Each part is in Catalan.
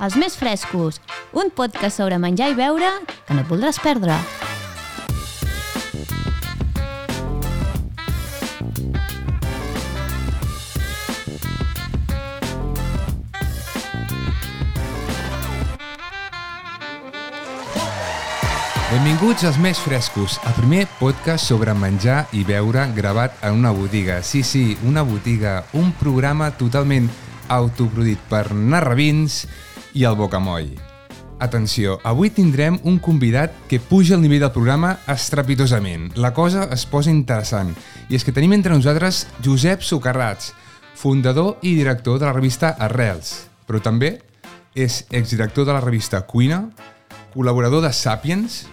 Els més frescos, un podcast sobre menjar i beure que no et voldràs perdre. Benvinguts als Més Frescos, el primer podcast sobre menjar i beure gravat en una botiga. Sí, sí, una botiga, un programa totalment autoproduït per narrabins i el bocamoll. Atenció, avui tindrem un convidat que puja el nivell del programa estrepitosament. La cosa es posa interessant. I és que tenim entre nosaltres Josep Socarrats, fundador i director de la revista Arrels, però també és exdirector de la revista Cuina, col·laborador de Sapiens,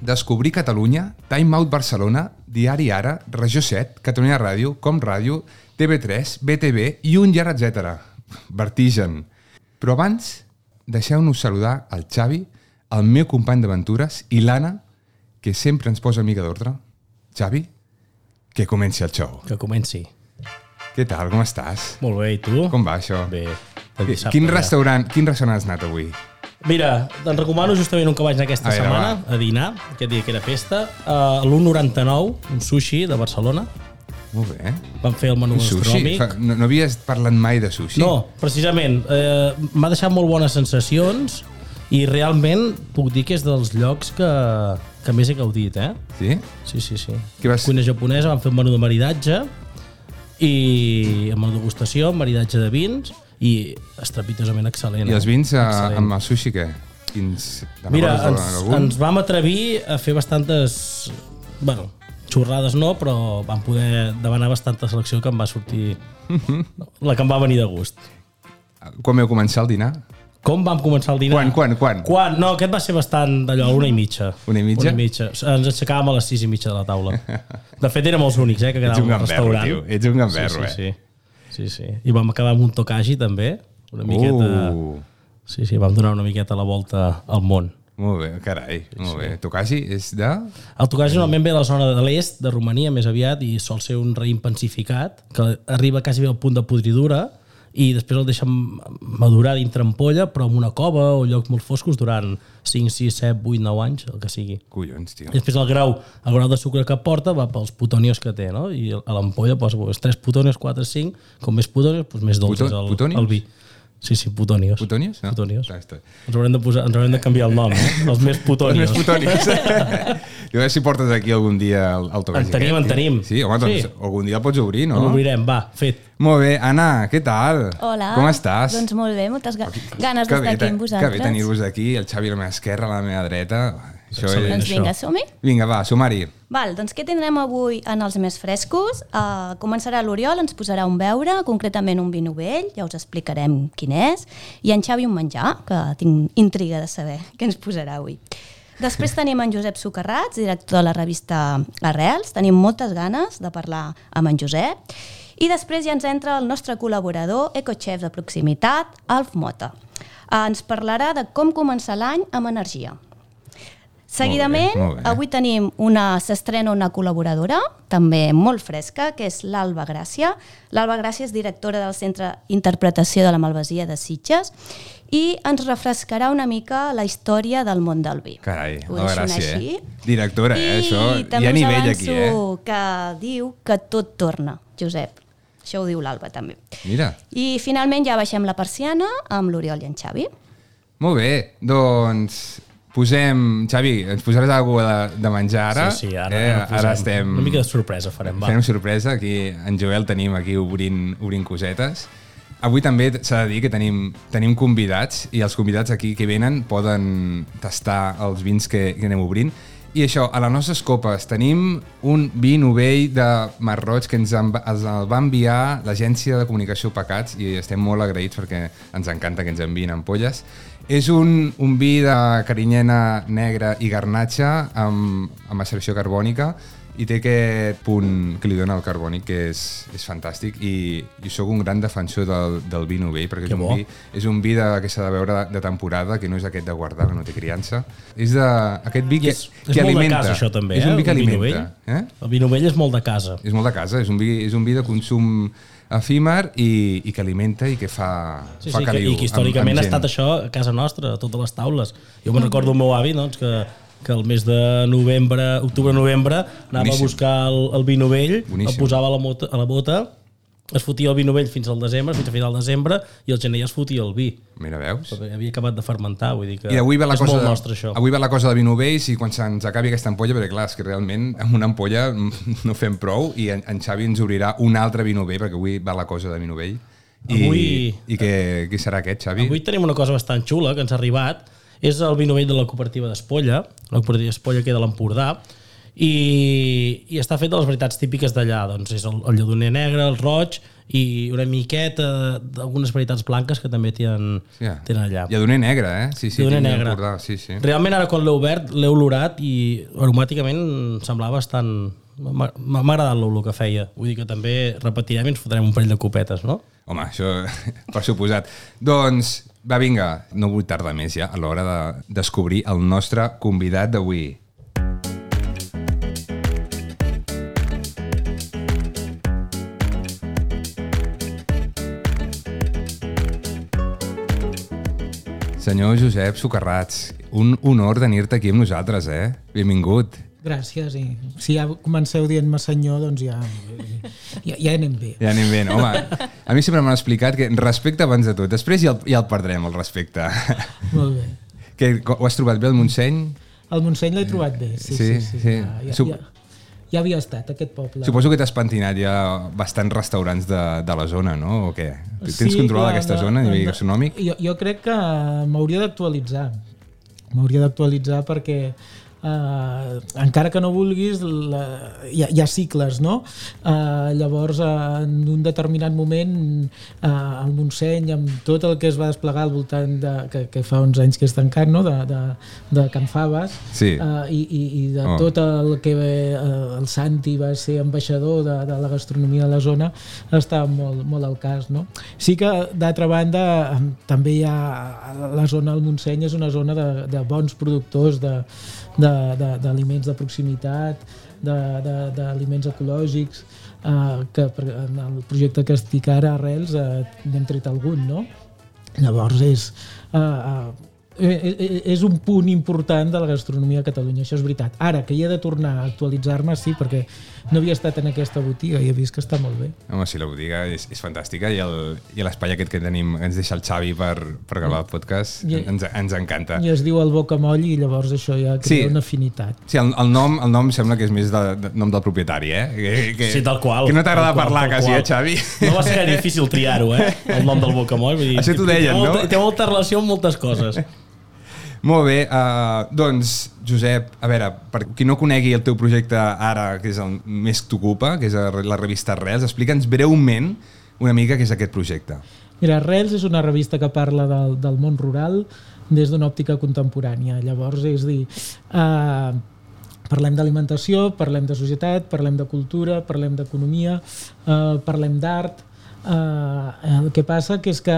Descobrir Catalunya, Time Out Barcelona, Diari Ara, Regió 7, Catalunya Ràdio, Com Ràdio, TV3, BTV i un llarg etc. Vertigen. Però abans, deixeu-nos saludar el Xavi, el meu company d'aventures, i l'Anna, que sempre ens posa mica d'ordre. Xavi, que comenci el show. Que comenci. Què tal, com estàs? Molt bé, i tu? Com va això? Bé. dissabte Quin ja. restaurant, quin restaurant has anat avui? Mira, te'n recomano justament un que vaig anar aquesta A veure, setmana a dinar, aquest dia que era festa, a l'1,99, un sushi de Barcelona. Molt bé. Vam fer el menú gastronòmic. No, no havies parlat mai de sushi? No, precisament. Eh, M'ha deixat molt bones sensacions i realment puc dir que és dels llocs que, que més he gaudit, eh? Sí? Sí, sí, sí. Què vas- Cuina japonesa, vam fer un menú de maridatge i amb la degustació, maridatge de vins i estrepitosament excel·lent. I els vins a, Excel·lent. amb el sushi, què? Quins... Mira, ens, ens vam atrevir a fer bastantes... Bueno, xorrades no, però vam poder demanar bastanta selecció que em va sortir la que em va venir de gust. Quan vau començar el dinar? Com vam començar el dinar? Quan, quan, quan? Quan? No, aquest va ser bastant d'allò, una i mitja. Una i mitja? Una i mitja. Ens aixecàvem a les sis i mitja de la taula. De fet, érem els únics, eh, que quedàvem al restaurant. tio. Ets un gamberro, sí, sí, sí. sí, sí. I vam acabar amb un tokaji, també. Una miqueta... Uh, Sí, sí, vam donar una miqueta la volta al món. Molt bé, carai, molt bé. Tokaji és de... El tokaji normalment ve de la zona de l'est, de Romania més aviat, i sol ser un raïm pensificat, que arriba quasi bé al punt de podridura, i després el deixen madurar dintre ampolla, però en una cova o llocs molt foscos durant 5, 6, 7, 8, 9 anys, el que sigui. Collons, tio. I després el grau, el grau de sucre que porta va pels putònios que té, no? I a l'ampolla posa pues, 3 putònios, 4, 5, com més putònios, doncs més dolç Puto- el, el vi. Sí, sí, putònios. Putònios? No? Putònios. Està. Ens haurem de, posar, ens haurem de canviar el nom, eh? Els més Els putònios. més putònics. Jo veure si portes aquí algun dia el, el Tokaji. En tenim, aquest, en tenim. Sí, home, doncs Sí. algun dia el pots obrir, no? L'obrirem, va, fet. Molt bé, Anna, què tal? Hola. Com estàs? Doncs molt bé, moltes ga ganes Que d'estar aquí amb Que vosaltres. bé tenir-vos aquí, el Xavi a la meva esquerra, a la meva dreta. Això Excel·lent. Doncs vinga, som-hi. Vinga, va, sumari. Val, doncs què tindrem avui en els més frescos? Uh, començarà l'Oriol, ens posarà un beure, concretament un vi novell, ja us explicarem quin és, i en Xavi un menjar, que tinc intriga de saber què ens posarà avui. Després tenim en Josep Socarrats, director de la revista Arrels. Tenim moltes ganes de parlar amb en Josep. I després ja ens entra el nostre col·laborador, ecochef de proximitat, Alf Mota. Uh, ens parlarà de com començar l'any amb energia. Seguidament, molt bé. avui tenim una, s'estrena una col·laboradora, també molt fresca, que és l'Alba Gràcia. L'Alba Gràcia és directora del Centre Interpretació de la Malvasia de Sitges i ens refrescarà una mica la història del món del vi. Carai, Ho la gràcia, així. eh? Directora, eh, això. I Hi també ha us nivell aquí, eh? que diu que tot torna, Josep. Això ho diu l'Alba, també. Mira, I finalment ja baixem la persiana amb l'Oriol i en Xavi. molt bé. Doncs posem... Xavi, ens posaràs alguna de, de menjar ara? sí, sí, ara, eh? ara, ara estem... Una mica de sorpresa farem, va. Fem sorpresa, aquí en Joel tenim aquí obrint, obrint cosetes. Avui també s'ha de dir que tenim, tenim convidats i els convidats aquí que venen poden tastar els vins que, que anem obrint. I això, a les nostres copes tenim un vi novell de Marroig que ens, en, ens el va enviar l'agència de comunicació Pecats i estem molt agraïts perquè ens encanta que ens enviïn ampolles. És un, un vi de carinyena negra i garnatge amb, amb maceració carbònica i té aquest punt que li dona el carbònic que és, és fantàstic i, i sóc un gran defensor del, del vi novell perquè és Que un, bo. vi, és un vi de, que s'ha de veure de, de temporada que no és aquest de guardar, que no té criança és de, aquest vi que, és, que és alimenta casa, això, també, és eh? un vi que el vi alimenta novell. eh? El vi novell és molt de casa. és molt de casa, és un vi, és un vi de consum efímer i, i que alimenta i que fa, Sí, fa sí, que, caliu i que històricament amb, ha amb estat això a casa nostra, a totes les taules. Jo me'n recordo el meu avi, doncs, que, que el mes de novembre, octubre-novembre, anava Boníssim. a buscar el, el vi novell, Boníssim. el posava a la, mota, a la bota, es fotia el vi novell fins al desembre, fins a final de desembre, i al gener ja es fotia el vi. Mira, veus? Perquè havia acabat de fermentar, vull dir que I avui ve la és cosa molt de, nostre, això. avui ve la cosa de vi novell i quan se'ns acabi aquesta ampolla, perquè clar, és que realment amb una ampolla no fem prou i en, en Xavi ens obrirà un altre vi novell, perquè avui va la cosa de vi novell. I, Avui- i què, què serà aquest, Xavi? Avui tenim una cosa bastant xula que ens ha arribat. És el vi novell de la cooperativa d'Espolla, la cooperativa d'Espolla que queda a l'Empordà, i, i està fet de les varietats típiques d'allà. Doncs és el, el lledoner negre, el roig i una miqueta d'algunes varietats blanques que també tenen, Ja. tenen allà. Lledoner negre, eh? Sí, sí, Lledoner negre. Sí, sí. Realment ara quan l'he obert, l'he olorat i aromàticament semblava bastant... M'ha agradat l'olor que feia. Vull dir que també repetirem i ens fotrem un parell de copetes, no? Home, això per suposat. Doncs, va, vinga, no vull tardar més ja a l'hora de descobrir el nostre convidat d'avui. Senyor Josep Socarrats, un honor tenir-te aquí amb nosaltres, eh? Benvingut. Gràcies, i si ja comenceu dient-me senyor, doncs ja, ja, ja anem bé. Ja anem bé? Home, a mi sempre m'han explicat que respecte abans de tot, després ja el, ja el perdrem, el respecte. Molt bé. que, ho has trobat bé, el Montseny? El Montseny l'he trobat bé. Sí, Sí, sí, sí. sí. Ja, ja, Sup- ja, ja havia estat, aquest poble. Suposo que t'has pentinat ja bastants restaurants de, de la zona, no? O què? Tens controlada clar, aquesta de- zona a nivell gastronòmic? Jo, jo crec que m'hauria d'actualitzar. M'hauria d'actualitzar perquè eh, encara que no vulguis la, hi, ha, hi ha cicles no? Eh, llavors eh, en un determinat moment eh, el Montseny amb tot el que es va desplegar al voltant de, que, que fa uns anys que és tancat no? de, de, de Can Faves Sí. eh, i, i, i de Oh. tot el que eh, el Santi va ser ambaixador de, de la gastronomia de la zona està molt, molt al cas no? sí que d'altra banda també hi ha la zona del Montseny és una zona de, de bons productors de d'aliments de, de proximitat de- de- d'aliments ecològics eh, que en el projecte que estic ara Arrels eh, n'hem tret algun no? llavors és eh, eh, eh, és un punt important de la gastronomia a Catalunya, això és veritat. Ara, que hi he de tornar a actualitzar-me, sí, perquè no havia estat en aquesta botiga i he vist que està molt bé. Home, sí, la botiga és, és fantàstica i el- i l'espai aquest que tenim, que ens deixa el Xavi per, per gravar el podcast, I- ens, ens encanta. I es diu el bocamoll i llavors això ja crea Sí. una afinitat. Sí, el, el, nom, el nom sembla que és més de, de nom del propietari, eh? Que, que, Sí, tal qual. Que no t'agrada parlar, quasi, qual. eh, Xavi? No va ser difícil triar-ho, eh? El nom del bocamoll. Vull dir, Això t'ho té deien, molta, no? Té molta relació amb moltes coses. Molt bé, uh, doncs, Josep, a veure, per qui no conegui el teu projecte ara, que és el més que t'ocupa, que és la revista Arrels, explica'ns breument una mica què és aquest projecte. Mira, Arrels és una revista que parla del, del món rural des d'una òptica contemporània. Llavors, és dir, eh, parlem d'alimentació, parlem de societat, parlem de cultura, parlem d'economia, eh, parlem d'art. Eh, el que passa que és que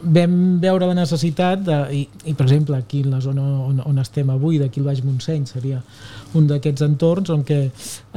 vam veure la necessitat de, i, i per exemple aquí en la zona on, on estem avui d'aquí al Baix Montseny seria un d'aquests entorns on que eh,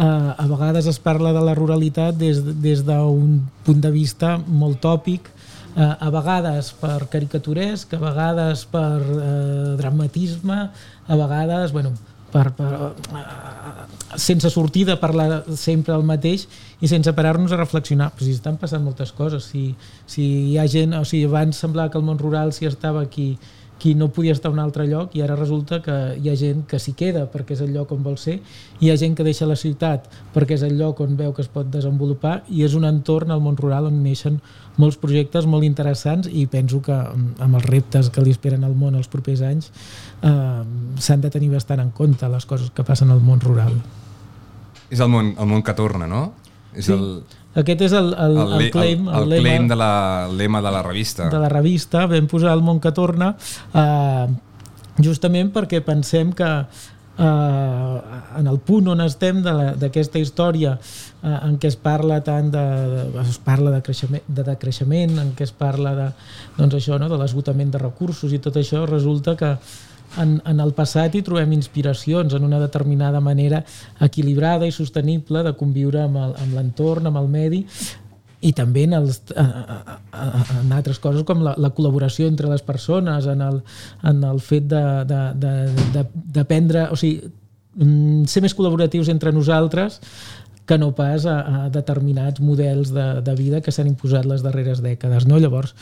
a vegades es parla de la ruralitat des, des d'un punt de vista molt tòpic eh, a vegades per caricaturesc, a vegades per eh, dramatisme, a vegades, bueno, per, per, eh, sense sortir de parlar sempre el mateix i sense parar-nos a reflexionar. Però si estan passant moltes coses, si, si hi ha gent, o sigui, abans semblava que el món rural si estava aquí qui no podia estar a un altre lloc i ara resulta que hi ha gent que s'hi queda perquè és el lloc on vol ser hi ha gent que deixa la ciutat perquè és el lloc on veu que es pot desenvolupar i és un entorn al món rural on neixen molts projectes molt interessants i penso que mm, amb els reptes que li esperen al món els propers anys eh, s'han de tenir bastant en compte les coses que passen al món rural. És el món, el món que torna, no? És Sí. el, Aquest és el, el, el, el claim, el, el lema claim de la, el lema de la revista. de la revista, vam posar el món que torna eh, justament perquè pensem que eh, en el punt on estem d'aquesta història eh, en què es parla tant de, de es parla de creixement, de decreixement en què es parla de, doncs això, no? de l'esgotament de recursos i tot això resulta que en, en el passat hi trobem inspiracions en una determinada manera equilibrada i sostenible de conviure amb el- amb l'entorn, amb el medi i també en, els, en altres coses com la, la col·laboració entre les persones, en el, en el fet d'aprendre, o sigui, mm, ser més col·laboratius entre nosaltres que no pas a, a determinats models de, de vida que s'han imposat les darreres dècades. No? Llavors,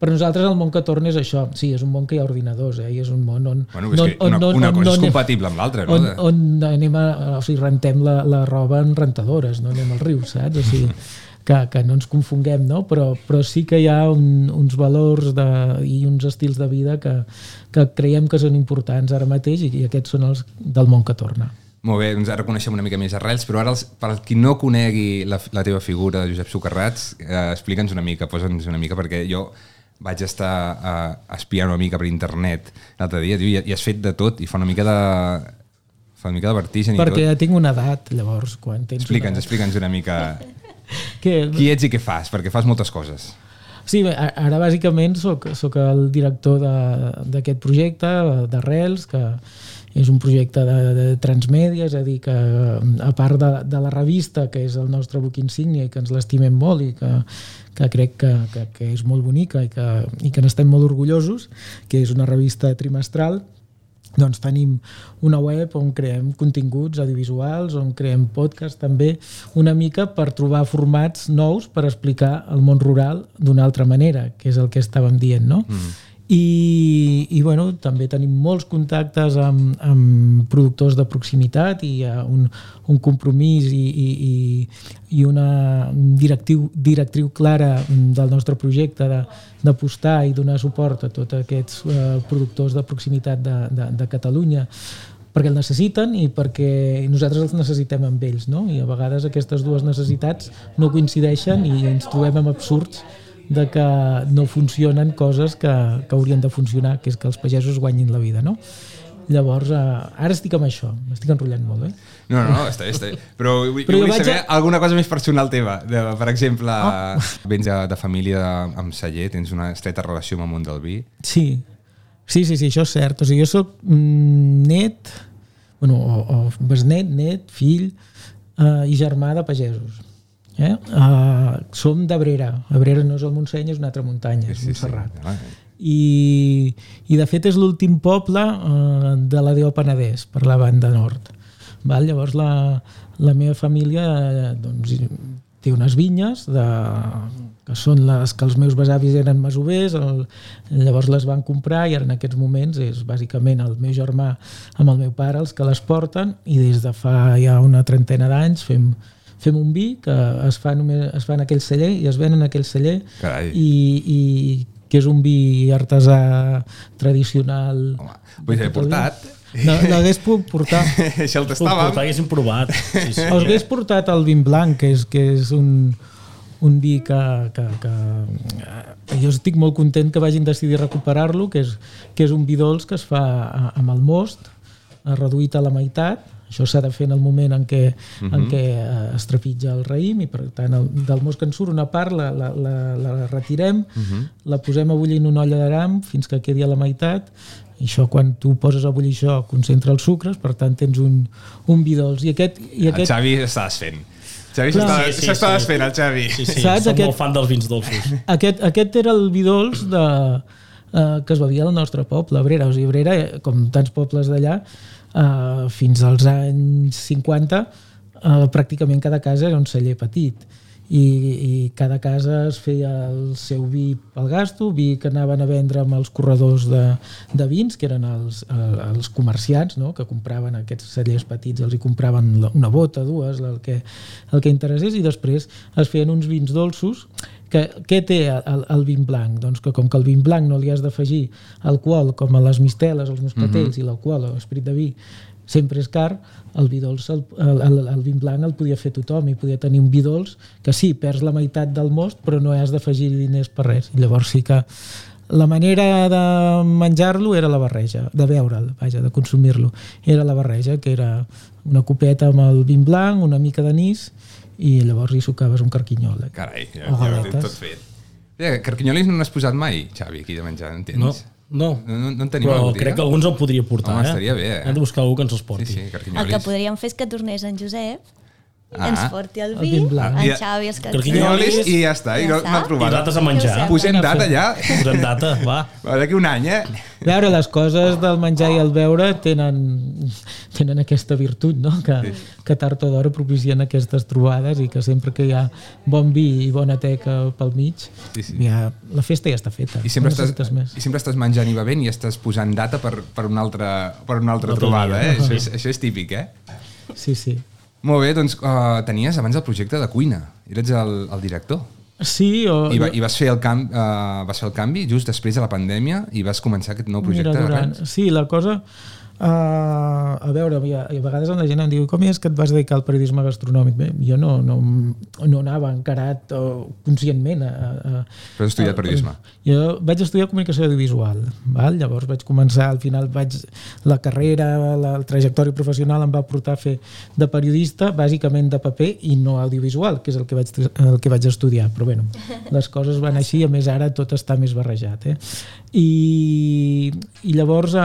per nosaltres el món que torna és això. Sí, és un món que hi ha ordinadors, eh? I és un món on... Bueno, és on, que una, on, una cosa on, és compatible amb l'altra, no? On, on anem a, o sigui, rentem la, la roba en rentadores, no anem al riu, saps? O sigui, que, que no ens confonguem, no? Però, però sí que hi ha un, uns valors de, i uns estils de vida que, que creiem que són importants ara mateix i, i aquests són els del món que torna. Molt bé, doncs ara coneixem una mica més arrels, però ara, els, per qui no conegui la, la teva figura de Josep Socarrats, eh, explica'ns una mica, posa'ns una mica, perquè jo vaig estar uh, espiant una mica per internet l'altre dia, i, i has fet de tot, i fa una mica de fa una mica de vertigen Perquè i tot. ja tinc una edat, llavors, quan tens Explica'ns, una... explica'ns una mica que... qui ets i què fas, perquè fas moltes coses. Sí, ara bàsicament sóc, sóc el director d'aquest projecte, d'Arrels, que és un projecte de, de transmèdia, és a dir, que a part de, de la revista, que és el nostre book insígnia i que ens l'estimem molt i que, que crec que, que, que és molt bonica i que, i que n'estem molt orgullosos, que és una revista trimestral, doncs tenim una web on creem continguts audiovisuals, on creem podcast també, una mica per trobar formats nous per explicar el món rural d'una altra manera, que és el que estàvem dient, no? Mm i, i bueno, també tenim molts contactes amb, amb productors de proximitat i hi ha un, un compromís i, i, i una directiu, directriu clara del nostre projecte d'apostar i donar suport a tots aquests eh, productors de proximitat de, de, de Catalunya perquè el necessiten i perquè nosaltres els necessitem amb ells no? i a vegades aquestes dues necessitats no coincideixen i ens trobem amb absurds de que no funcionen coses que, que haurien de funcionar, que és que els pagesos guanyin la vida, no? Llavors, eh, ara estic amb això, m'estic enrotllant molt, eh? No, no, no està bé, està bé. Però, vull, Però vull saber a... alguna cosa més personal teva. De, per exemple, oh. vens de, de família amb celler, tens una estreta relació amb el món del vi. Sí, sí, sí, sí això és cert. O sigui, jo sóc mm, net, bueno, o, o besnet, net, fill eh, i germà de pagesos Eh? Uh, som d'Abrera. Abrera no és el Montseny, és una altra muntanya, és sí, Montserrat. Sí, sí. I, I de fet és l'últim poble uh, de la Déu Penedès, per la banda nord. Val? Llavors la, la meva família doncs, té unes vinyes de, que són les que els meus besavis eren masovers, el, llavors les van comprar i ara en aquests moments és bàsicament el meu germà amb el meu pare els que les porten i des de fa ja una trentena d'anys fem, fem un vi que es fa, només, es fa en aquell celler i es ven en aquell celler i, i que és un vi artesà tradicional. Home, vull dir, portat. No, l'hagués pogut portar. Això el tastàvem. Portar, haguéssim provat. Sí, sí. Els hagués portat el vin blanc, que és, que és un, un vi que, que, que, que jo estic molt content que vagin decidir recuperar-lo, que, és, que és un vi dolç que es fa amb el most, reduït a la meitat, això s'ha de fer en el moment en què, uh -huh. en mhm. què eh, es trepitja el raïm i per tant el, del mos que en surt una part la, la, la, la retirem, uh mhm. -huh. la posem a bullir en una olla d'aram fins que quedi a la meitat i això quan tu poses a bullir això concentra els sucres, per tant tens un, un vi dolç. I aquest, i aquest... El Xavi està desfent. Xavi s'està sí, sí, sí. desfent, el Xavi. Sí, sí, Saps? som aquest, molt fan dels vins dolços. Aquest, aquest era el vi dolç de, eh, que es bevia al nostre poble, Abrera. O sigui, Abrera, com tants pobles d'allà, eh, fins als anys 50 eh, pràcticament cada casa era un celler petit i, i cada casa es feia el seu vi pel gasto, vi que anaven a vendre amb els corredors de, de vins, que eren els, els comerciants no? que compraven aquests cellers petits, els hi compraven una bota, dues, el que, el que interessés, i després es feien uns vins dolços que, què té el, el vin blanc? Doncs que com que el vin blanc no li has d'afegir alcohol com a les misteles, els moscatells uh -huh. i l'alcohol l'esperit de vi sempre és car, el vi dolç, el, el, el, el vin blanc el podia fer tothom i podia tenir un vi dolç que sí, perds la meitat del most però no has d'afegir diners per res i llavors sí que la manera de menjar-lo era la barreja, de beure'l, vaja, de consumir-lo. Era la barreja, que era una copeta amb el vin blanc, una mica d'anís i llavors hi sucaves un carquinyol. Eh? Carai, ja, ja ho tot fet. Ja, carquinyolis no n'has posat mai, Xavi, aquí de menjar, entens? No. No, no, no, no en tenim però crec que alguns el podria portar. Home, estaria bé, eh? Hem de buscar algú que ens els porti. Sí, sí, el que podríem fer és que tornés en Josep ah. ens porti el El vi, vin blanc. en I- Xavi els Quinyolis calzones. i ja està, i no- una I trobada. nosaltres a menjar. Ja. Posem data fer. ja. Posem data, va. Va, D'aquí un any, eh? A veure, les coses del menjar i el beure tenen, tenen aquesta virtut, no? que, que tard o d'hora propicien aquestes trobades i que sempre que hi ha bon vi i bona teca pel mig, Sí, sí. Ja, la festa ja està feta. I sempre, no estàs, més. I sempre estàs menjant i bevent i estàs posant data per, per una altra, per una altra trobada, dia. eh? Això és, això és típic, eh? Sí, sí. Molt bé, doncs uh, tenies abans el projecte de cuina. Eres el, el director. Sí, o... I, va, i vas, fer el camp, uh, vas fer el canvi just després de la pandèmia i vas començar aquest nou projecte Mira, durant... Sí, la cosa... Uh, a veure, a, a vegades la gent em diu com és que et vas dedicar al periodisme gastronòmic? Bé, jo no, no, no anava encarat o conscientment a, a, Però has estudiat a- periodisme. Jo vaig estudiar comunicació audiovisual, val? llavors vaig començar, al final vaig, la carrera, la, la trajectòria professional em va portar a fer de periodista, bàsicament de paper i no audiovisual, que és el que vaig, el que vaig estudiar, però bueno, les coses van així, a més ara tot està més barrejat. Eh? I, i llavors eh,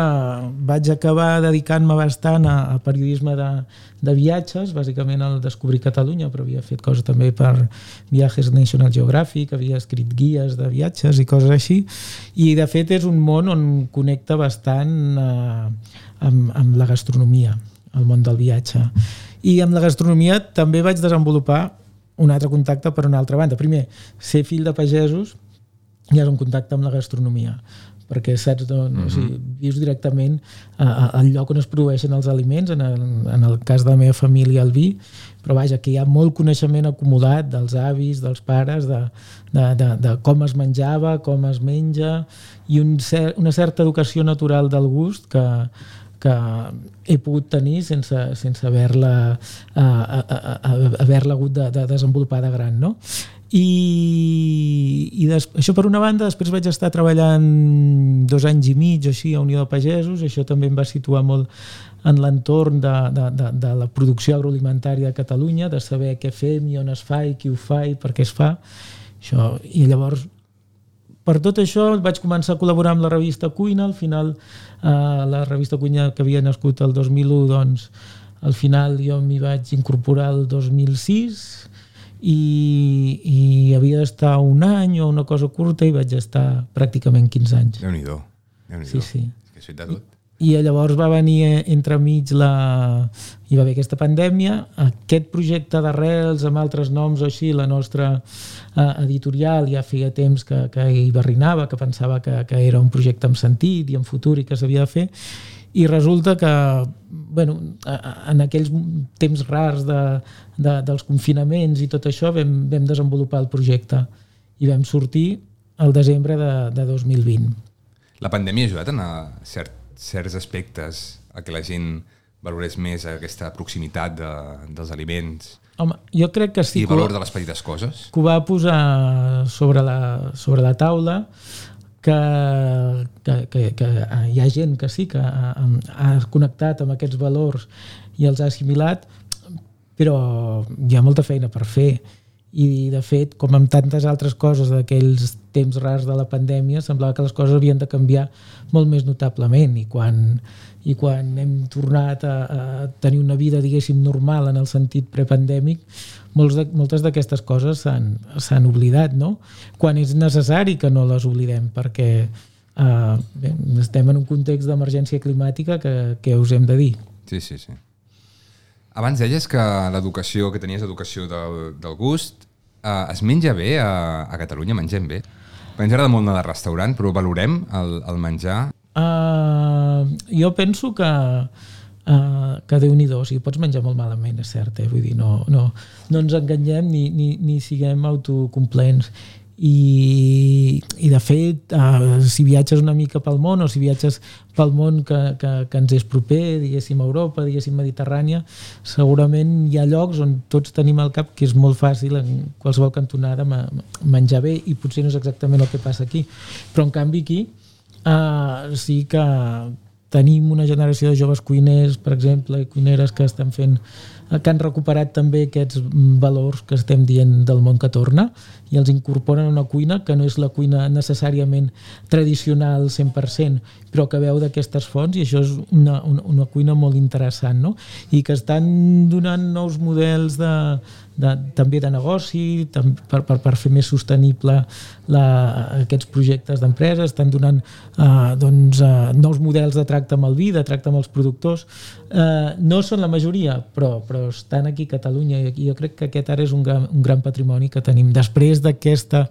vaig acabar dedicant-me bastant a, a periodisme de, de viatges, bàsicament al Descobrir Catalunya, però havia fet coses també per Viajes National Geographic, havia escrit guies de viatges i coses així, i de fet és un món on connecta bastant eh, amb, amb la gastronomia, el món del viatge. I amb la gastronomia també vaig desenvolupar un altre contacte per una altra banda. Primer, ser fill de pagesos ja és un contacte amb la gastronomia perquè saps d'on, mm -hmm. o sigui, vius directament a, a, al lloc on es produeixen els aliments, en el, en el cas de la meva família el vi, però vaja, que hi ha molt coneixement acumulat dels avis, dels pares, de, de, de, de com es menjava, com es menja, i un cer una certa educació natural del gust que, que he pogut tenir sense, sense haver-la uh, haver hagut de, de desenvolupar de gran, no? I, i des, això per una banda després vaig estar treballant dos anys i mig així a Unió de Pagesos. Això també em va situar molt en l'entorn de, de, de, de la producció agroalimentària a Catalunya de saber què fem i on es fa i qui ho fa i per què es fa. Això, i llavors per tot això vaig començar a col·laborar amb la revista Cuina. Al final eh, la revista Cuina que havia nascut el 2001 doncs al final jo m'hi vaig incorporar el 2006 i, i havia d'estar un any o una cosa curta i vaig estar pràcticament 15 anys. Déu-n'hi-do. Déu Sí, sí. És que de tot. I llavors va venir entremig la... hi va haver aquesta pandèmia, aquest projecte d'arrels amb altres noms o així, la nostra eh, editorial ja feia temps que, que hi barrinava, que pensava que, que era un projecte amb sentit i en futur i que s'havia de fer, i resulta que bueno, en aquells temps rars de, de, dels confinaments i tot això vam, vam desenvolupar el projecte i vam sortir al desembre de, de 2020. La pandèmia ha ajudat en a cert, certs aspectes a que la gent valorés més aquesta proximitat de, dels aliments Home, jo crec que sí i ho- valor de les petites coses. que ho va posar sobre la, sobre la taula que, que, que, que hi ha gent que sí que ha, ha connectat amb aquests valors i els ha assimilat però hi ha molta feina per fer. I de fet, com amb tantes altres coses d'aquells temps rars de la pandèmia, semblava que les coses havien de canviar molt més notablement. I quan, i quan hem tornat a, a tenir una vida, diguéssim, normal en el sentit prepandèmic, molts de, moltes d'aquestes coses s'han oblidat, no? Quan és necessari que no les oblidem, perquè eh, bé, estem en un context d'emergència climàtica que, que us hem de dir. Sí, sí, sí. Abans deies que l'educació, que tenies educació del, del gust, eh, es menja bé a, a Catalunya, mengem bé. A mi ens agrada molt anar de restaurant, però valorem el, el menjar. Uh, jo penso que uh, que déu nhi o sigui, pots menjar molt malament, és cert, eh? vull dir, no, no, no ens enganyem ni, ni, ni siguem autocomplents i, i de fet uh, si viatges una mica pel món o si viatges pel món que, que, que ens és proper diguéssim Europa, diguéssim Mediterrània segurament hi ha llocs on tots tenim al cap que és molt fàcil en qualsevol cantonada menjar bé i potser no és exactament el que passa aquí però en canvi aquí uh, sí que tenim una generació de joves cuiners, per exemple, i cuineres que estan fent que han recuperat també aquests valors que estem dient del món que torna i els incorporen a una cuina que no és la cuina necessàriament tradicional 100%, però que veu d'aquestes fonts i això és una, una, una cuina molt interessant, no? I que estan donant nous models de, de, també de negoci, tam, per, per, per fer més sostenible la, aquests projectes d'empreses, estan donant eh, doncs, eh, nous models de tracte amb el vi, de tracte amb els productors. Eh, no són la majoria, però, però estan aquí a Catalunya i jo crec que aquest ara és un gran, un gran patrimoni que tenim. Després d'aquesta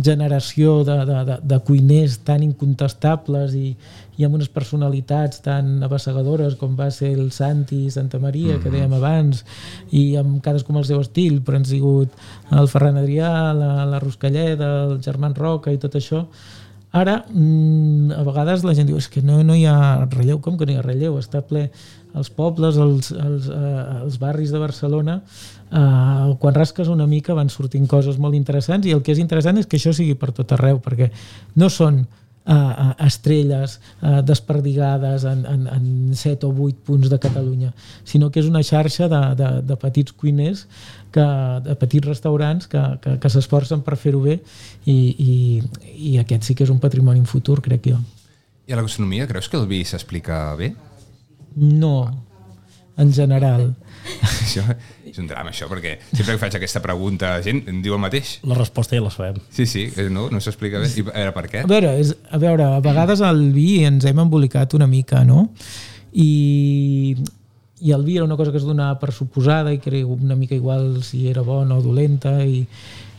generació de, de, de, de cuiners tan incontestables i, i amb unes personalitats tan abassegadores com va ser el Santi i Santa Maria, mm -hmm. que dèiem abans, i amb cadascú amb el seu estil, però han sigut el Ferran Adrià, la, la Ruscalleda, el Germán Roca i tot això, Ara, mm, a vegades la gent diu és que no, no hi ha relleu, com que no hi ha relleu? Està ple els pobles, els, els, eh, els barris de Barcelona Uh, quan rasques una mica van sortint coses molt interessants i el que és interessant és que això sigui per tot arreu perquè no són uh, estrelles uh, desperdigades en, en, en 7 o 8 punts de Catalunya sinó que és una xarxa de, de, de petits cuiners que, de petits restaurants que, que, que s'esforcen per fer-ho bé i, i, i aquest sí que és un patrimoni futur crec jo I a la gastronomia creus que el vi s'explica bé? No, en general això és un drama, això, perquè sempre que faig aquesta pregunta la gent em diu el mateix. La resposta ja la sabem. Sí, sí, eh, no, no s'explica bé. I a veure, per què? A veure, és, a veure, a vegades el vi ens hem embolicat una mica, no? I, i el vi era una cosa que es donava per suposada i que era una mica igual si era bona o dolenta i,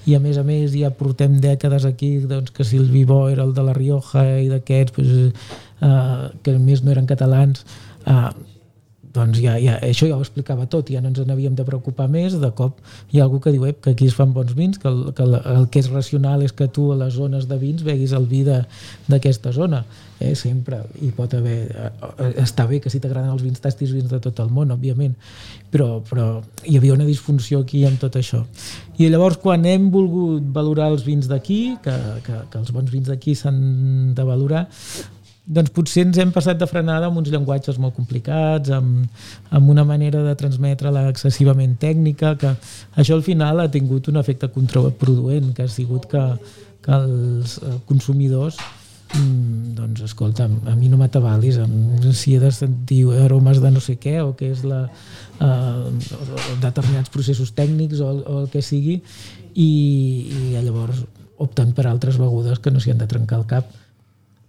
i a més a més ja portem dècades aquí doncs, que si el vi bo era el de la Rioja i d'aquests pues, uh, que a més no eren catalans uh, doncs ja, ja, això ja ho explicava tot, ja no ens n'havíem de preocupar més, de cop hi ha algú que diu que aquí es fan bons vins, que, el, que el, el que és racional és que tu a les zones de vins veguis el vi d'aquesta zona, eh, sempre, i pot haver, eh, està bé que si t'agraden els vins tastis vins de tot el món, òbviament, però, però hi havia una disfunció aquí amb tot això. I llavors quan hem volgut valorar els vins d'aquí, que, que, que els bons vins d'aquí s'han de valorar, doncs potser ens hem passat de frenada amb uns llenguatges molt complicats, amb, amb una manera de transmetre-la excessivament tècnica, que això al final ha tingut un efecte contraproduent, que ha sigut que, que els eh, consumidors mm, doncs escolta, a mi no m'atabalis si he de sentir aromes de no sé què o que és la, eh, determinats processos tècnics o, o el que sigui i, i llavors opten per altres begudes que no s'hi han de trencar el cap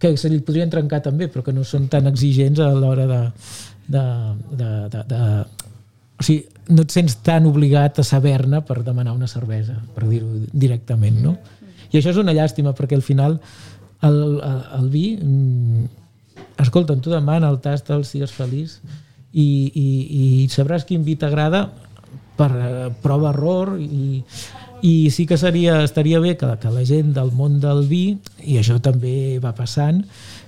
que se li podrien trencar també, però que no són tan exigents a l'hora de, de, de, de, de... O sigui, no et sents tan obligat a saber-ne per demanar una cervesa, per dir-ho directament, no? I això és una llàstima, perquè al final el, el, el vi... Mm, escolta, tu demana el tast, el sigues feliç i, i, i sabràs quin vi t'agrada per eh, prova-error i, i sí que seria, estaria bé que, que la gent del món del vi, i això també va passant,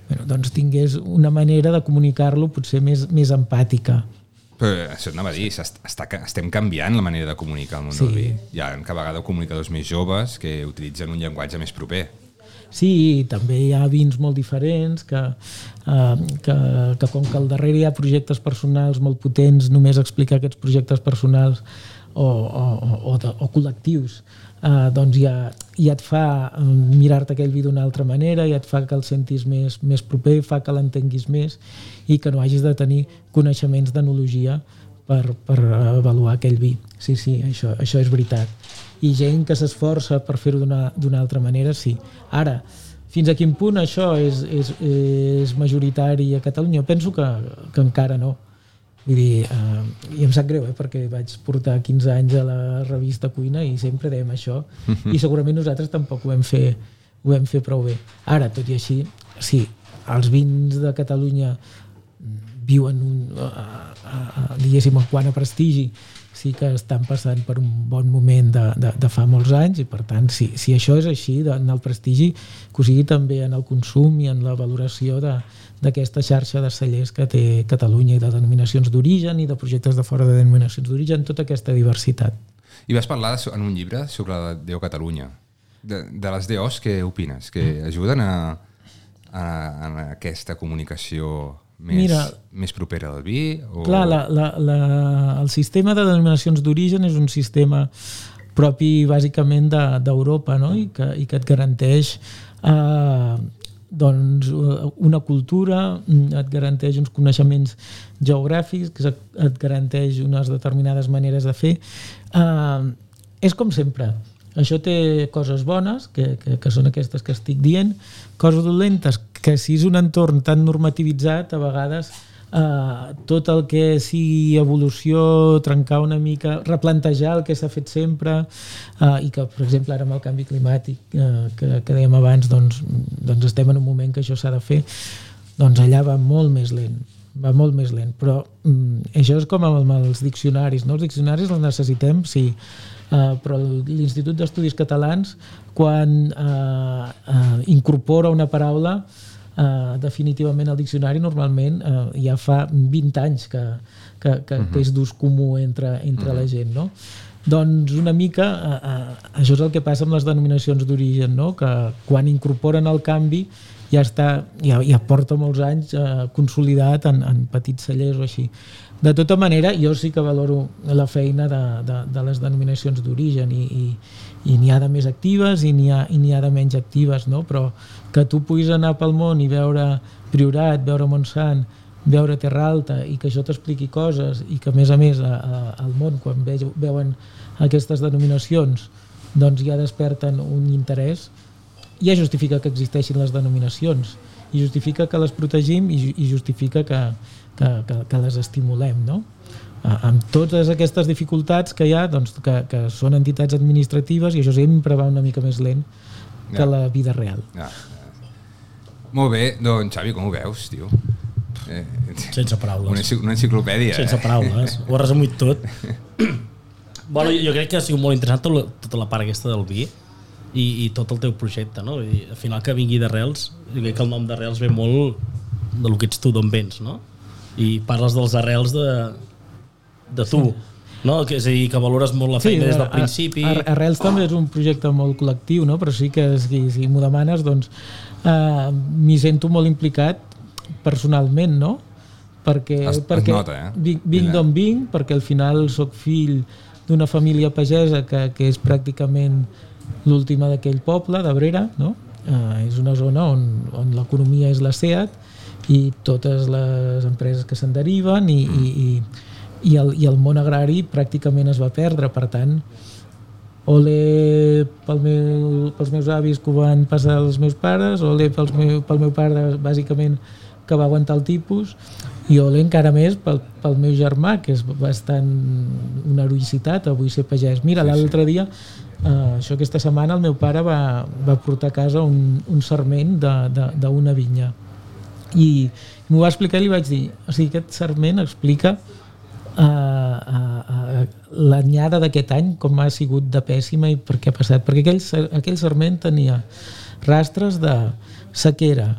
bueno, doncs tingués una manera de comunicar-lo potser més, més empàtica. Però això anava a dir, està, estem canviant la manera de comunicar el món sí. del vi. Hi ha cada vegada comunicadors més joves que utilitzen un llenguatge més proper. Sí, també hi ha vins molt diferents que, eh, que, que com que al darrere hi ha projectes personals molt potents, només explicar aquests projectes personals o, o, o, de, o col·lectius eh, doncs ja, ja et fa eh, mirar-te aquell vi d'una altra manera, ja et fa que el sentis més, més proper, fa que l'entenguis més i que no hagis de tenir coneixements d'enologia per, per avaluar aquell vi. Sí, sí, això, això és veritat. I gent que s'esforça per fer-ho d'una altra manera, sí. Ara, fins a quin punt això és, és, és majoritari a Catalunya? Penso que, que encara no Vull dir, eh, i em sap greu, eh, perquè vaig portar 15 anys a la revista Cuina i sempre dèiem això, uh mhm. -huh. i segurament nosaltres tampoc ho vam fer, ho vam fer prou bé. Ara, tot i així, sí, els vins de Catalunya viuen un, a, a, a, diguéssim, en quant a prestigi, sí que estan passant per un bon moment de, de, de fa molts anys i per tant si, si això és així en el prestigi que ho sigui també en el consum i en la valoració d'aquesta xarxa de cellers que té Catalunya i de denominacions d'origen i de projectes de fora de denominacions d'origen, tota aquesta diversitat. I vas parlar en un llibre sobre la DO Catalunya. De, de les DOs, què opines? Que ajuden a, a, a aquesta comunicació més, Mira. més propera al vi? O... Clar, la, la, la, el sistema de denominacions d'origen és un sistema propi bàsicament de- d'Europa no? I, que, i que et garanteix eh, doncs, una cultura, et garanteix uns coneixements geogràfics, que et garanteix unes determinades maneres de fer. Eh, és com sempre. Això té coses bones, que, que, que són aquestes que estic dient, coses dolentes, que si és un entorn tan normativitzat, a vegades eh, tot el que sigui evolució, trencar una mica, replantejar el que s'ha fet sempre eh, i que, per exemple, ara amb el canvi climàtic eh, que, que dèiem abans, doncs, doncs estem en un moment que això s'ha de fer, doncs allà va molt més lent va molt més lent, però mm, això és com amb els diccionaris, no? Els diccionaris els necessitem, sí, uh, però l'Institut d'Estudis Catalans, quan uh, uh, incorpora una paraula uh, definitivament al diccionari, normalment uh, ja fa 20 anys que, que, que, que és d'ús comú entre, entre la gent, no? Doncs una mica eh, eh, això és el que passa amb les denominacions d'origen, no? que quan incorporen el canvi ja està, ja, ja porta molts anys eh, consolidat en, en petits cellers o així. De tota manera, jo sí que valoro la feina de, de, de les denominacions d'origen i, i, i n'hi ha de més actives i n'hi ha, ha de menys actives, no? però que tu puguis anar pel món i veure Priorat, veure Montsant, veure Terra Alta i que això t'expliqui coses i que a més a més a, a, al món quan ve, veuen aquestes denominacions doncs ja desperten un interès ja justifica que existeixin les denominacions i justifica que les protegim i, i justifica que, que, que, que les estimulem no? A- amb totes aquestes dificultats que hi ha doncs, que, que són entitats administratives i això sempre va una mica més lent que Ja. la vida real Ja. Molt bé, doncs Xavi, com ho veus, tio? Eh, Sense una, paraules. enci- una enciclopèdia, Sense eh? paraules. Ho has resumit tot. bueno, jo crec que ha sigut molt interessant tota la, tota la part aquesta del vi i, i tot el teu projecte, no? Vull dir, al final que vingui d'arrels, crec que el nom d'arrels ve molt de lo que ets tu, d'on vens, no? I parles dels arrels de, de tu, no? Que, és a dir, que valores molt la feina des del principi. a- Arrels també és un projecte molt col·lectiu, no? però sí que si, si m'ho demanes, doncs eh, m'hi sento molt implicat personalment, no? Perquè, Es- es perquè nota, eh? vinc, vinc d'on vinc, perquè al final sóc fill d'una família pagesa que, que és pràcticament l'última d'aquell poble, d'Abrera, no? Eh, és una zona on, on l'economia és la SEAT i totes les empreses que se'n deriven i, i, i, i, el, i el món agrari pràcticament es va perdre, per tant ole pel meu, pels meus avis que ho van passar els meus pares, ole pels meu, pel meu pare bàsicament que va aguantar el tipus i ole encara més pel, pel meu germà que és bastant una heroïcitat avui ser pagès. Mira, l'altre dia Uh, això aquesta setmana el meu pare va, va portar a casa un, un sarment d'una vinya. I m'ho va explicar i li vaig dir o sigui, aquest sarment explica uh, uh, uh, l'anyada d'aquest any com ha sigut de pèssima i per què ha passat. Perquè aquell, aquell sarment tenia rastres de sequera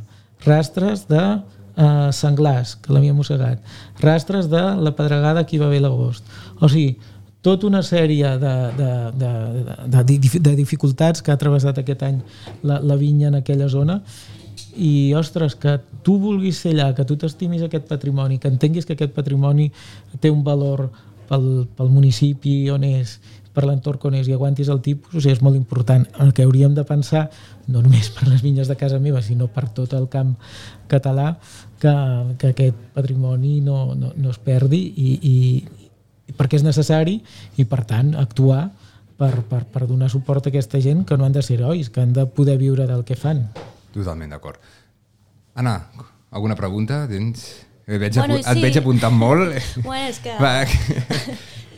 rastres de uh, senglars que l'havia mossegat rastres de la pedregada que hi va haver l'agost. O sigui, tota una sèrie de, de, de, de, de, de dificultats que ha travessat aquest any la, la vinya en aquella zona i, ostres, que tu vulguis ser allà, que tu t'estimis aquest patrimoni, que entenguis que aquest patrimoni té un valor pel, pel municipi on és, per l'entorn on és i aguantis el tipus, o sigui, és molt important. El que hauríem de pensar, no només per les vinyes de casa meva, sinó per tot el camp català, que, que aquest patrimoni no, no, no es perdi i, i perquè és necessari i, per tant, actuar per, per, per donar suport a aquesta gent que no han de ser herois, que han de poder viure del que fan. Totalment d'acord. Anna, alguna pregunta? Tens... Et veig, Bueno, bueno, et sí. veig apuntant molt. Bueno, és que... Va,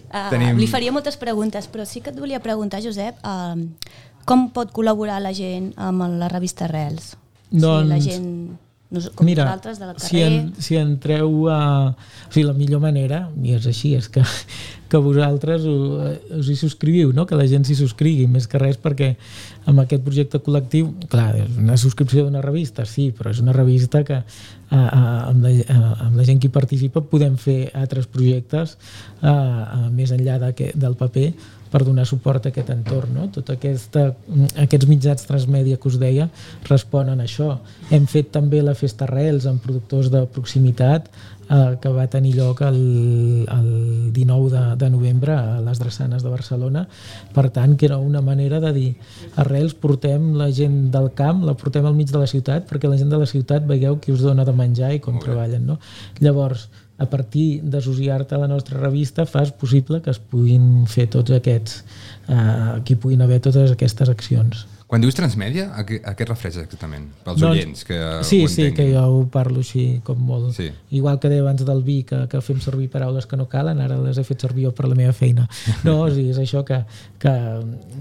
Uh, Tenim- Li faria moltes preguntes, però sí que et volia preguntar, Josep, uh, com pot col·laborar la gent amb la revista Arrels? o sigui, la Doncs, gent, nos, com Mira, nosaltres, del carrer... si, en, si entreu a... O sigui, la millor manera, i és així, és que que vosaltres ho, eh, us hi subscriviu, no? que la gent s'hi subscrigui, més que res perquè amb aquest projecte col·lectiu, clar, és una subscripció d'una revista, sí, però és una revista que a, a, amb, la, a, amb la gent que hi participa podem fer altres projectes a, a, més enllà de, del paper per donar suport a aquest entorn. No? Tot aquesta, aquests mitjans transmèdia que us deia responen a això. Hem fet també la Festa Arrels amb productors de proximitat eh, que va tenir lloc el, el 19 de, de novembre a les Drassanes de Barcelona. Per tant, que era una manera de dir arrels portem la gent del camp, la portem al mig de la ciutat perquè la gent de la ciutat veieu qui us dona de menjar i com treballen. No? Llavors, a partir d'associar-te a la nostra revista fas possible que es puguin fer tots aquests, eh, que hi puguin haver totes aquestes accions. Quan dius transmèdia, a què, a què et refereixes exactament? Pels Doncs- oients, que Sí, sí, que jo ho parlo així com molt. Sí. Igual que deia abans del vi, que, que fem servir paraules que no calen, ara les he fet servir jo per la meva feina. No, o sigui, és això que, que,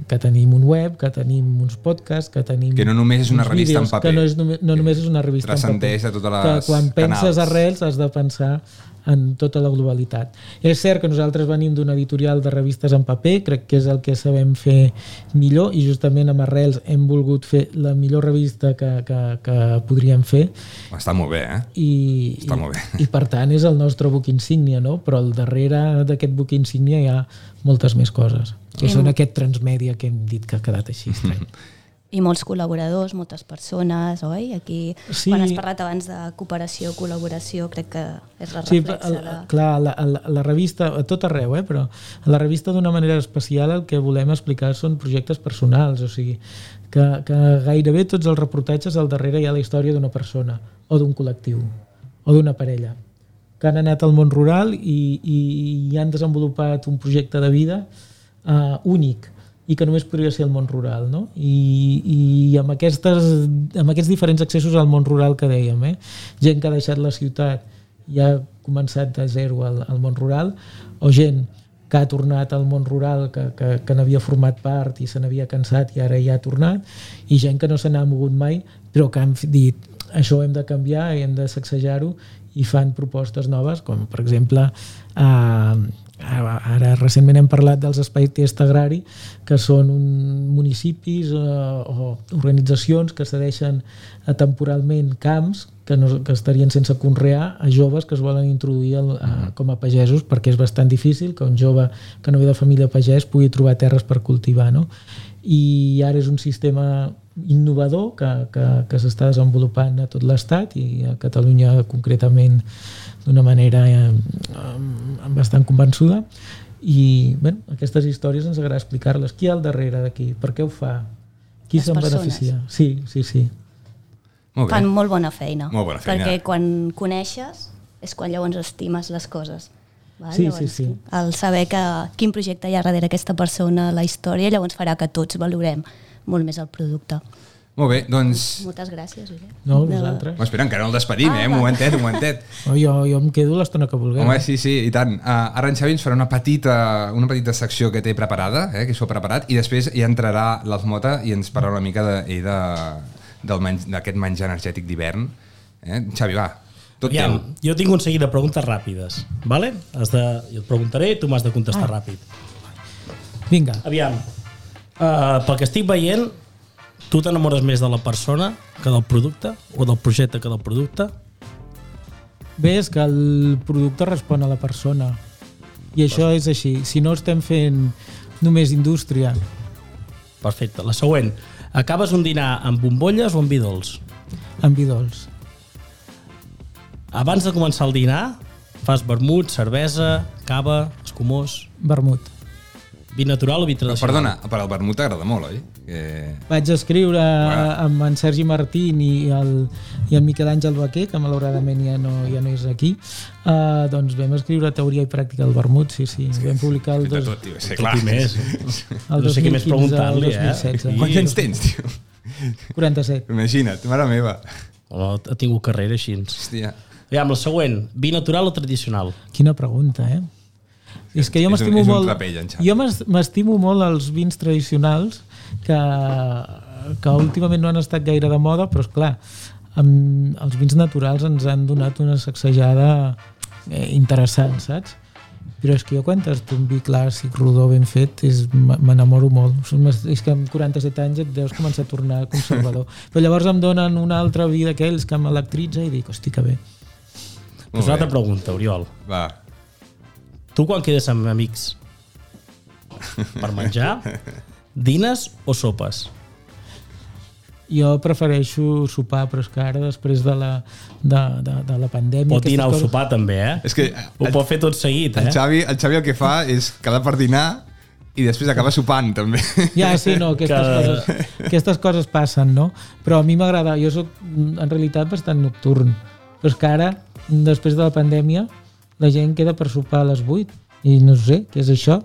que tenim un web, que tenim uns podcasts, que tenim... Que no només és una revista en vídeos, paper. Que no, és només, no només és una revista en paper. Transcendeix a totes les Que quan penses canals. arrels has de pensar en tota la globalitat. És cert que nosaltres venim d'una editorial de revistes en paper, crec que és el que sabem fer millor i justament amb Arrels hem volgut fer la millor revista que, que, que podríem fer Està molt bé, eh? i, Està molt bé. i, i per tant és el nostre buc insígnia, no? però al darrere d'aquest buc insígnia hi ha moltes més coses, que són aquest transmèdia que hem dit que ha quedat així estrany. I molts col·laboradors, moltes persones, oi? Aquí, Sí. sí. quan has parlat abans de cooperació, col·laboració, crec que és la Sí, reflexa el, de... clar, la, la, la revista, a tot arreu, eh, però a la revista d'una manera especial el que volem explicar són projectes personals, o sigui, que, que gairebé tots els reportatges al darrere hi ha la història d'una persona, o d'un col·lectiu, o d'una parella, que han anat al món rural i, i, i han desenvolupat un projecte de vida uh, únic, i que només podria ser el món rural, no? I, i amb, aquestes, amb aquests diferents accessos al món rural que dèiem, eh? gent que ha deixat la ciutat i ha començat de zero al, al món rural, o gent que ha tornat al món rural, que, que, que n'havia format part i se n'havia cansat i ara ja ha tornat, i gent que no se n'ha mogut mai, però que han dit això ho hem de canviar i hem de sacsejar-ho i fan propostes noves, com per exemple eh, ara, ara recentment hem parlat dels espais test agrari que són un, municipis eh, o organitzacions que cedeixen eh, temporalment camps que, no, que estarien sense conrear a joves que es volen introduir el, a, com a pagesos perquè és bastant difícil que un jove que no ve de família pagès pugui trobar terres per cultivar no? i ara és un sistema innovador que, que, que s'està desenvolupant a tot l'Estat i a Catalunya concretament d'una manera eh, bastant convençuda i bé, aquestes històries ens agrada explicar-les. Qui hi ha al darrere d'aquí? Per què ho fa? Qui se'n beneficia? Sí, sí, sí. Molt bé. Fan molt bona feina. Molt bona feina. Perquè quan coneixes és quan llavors estimes les coses. Val? Sí, llavors, sí, sí. El saber que quin projecte hi ha darrere aquesta persona, la història, llavors farà que tots valorem molt més el producte. Molt bé, doncs... Moltes gràcies, Josep. No, vosaltres? M'espera, encara no el despedim, Ah, eh? Un momentet, un momentet. No, jo, jo em quedo l'estona que vulgueu. Home, sí, sí, i tant. Uh, ara en Xavi ens farà una petita, una petita secció que té preparada, eh, que s'ho ha preparat, i després hi entrarà l'Alfmota i ens parlarà una mica de, ell de, del menj, d'aquest menjar energètic d'hivern. Eh? Xavi, va, tot Aviam, teu. jo tinc un seguit de preguntes ràpides, vale? Has de, jo et preguntaré i tu m'has de contestar ah. ràpid. Vinga, Aviam, uh, pel que estic veient, tu t'enamores més de la persona que del producte o del projecte que del producte? bé, és que el producte respon a la persona i això és així. Si no estem fent només indústria, Perfecte. La següent. Acabes un dinar amb bombolles o amb vi dolç? amb vi dolç. Abans de començar el dinar, fas vermut, cervesa, cava, escumós, Vermut. vi natural o vi Però, tradicional? perdona, per al vermut t'agrada molt, oi? Que... Vaig escriure Bueno. amb en Sergi Martín i el, i el Miquel Àngel Baquer, que malauradament ja no, ja no és aquí, uh, doncs vam escriure Teoria i Pràctica del Vermut, sí, sí. Vam publicar el, dos, tot, tio, sí, clar. més. el no sé què més 2015 al preguntar-li, eh? 2016. Quants anys tens, tio? 47. Imagina't, mare meva. No, ha tingut carrera així. Hòstia. Aviam, la següent. Vi natural o tradicional? Quina pregunta, eh? És que jo És m'estimo és molt... trapell. Jo m'es- m'estimo molt els vins tradicionals que, que últimament no han estat gaire de moda, però és clar, amb els vins naturals ens han donat una sacsejada eh, interessant, saps? però és que jo quan tasto un vi clàssic, rodó, ben fet, m'enamoro molt. És- És que amb 47 anys et deus començar a tornar conservador. Però llavors em donen una altra vi d'aquells que m'electritza i dic, hosti, que bé. Pues una altra pregunta, Oriol. Va. Tu quan quedes amb amics per menjar, dines o sopes? Jo prefereixo sopar, però és que ara, després de la, de, de, de la pandèmia... Pot dinar o sopar també, eh? És que Ho pot fer tot seguit, el eh? Xavi, el Xavi el que fa és quedar per dinar i després acaba sopant, també. Ja, sí, no, aquestes, Que- coses, aquestes coses passen, no? Però a mi m'agrada, jo sóc en realitat bastant nocturn, però és que ara, després de la pandèmia, la gent queda per sopar a les 8 i no sé, què és això?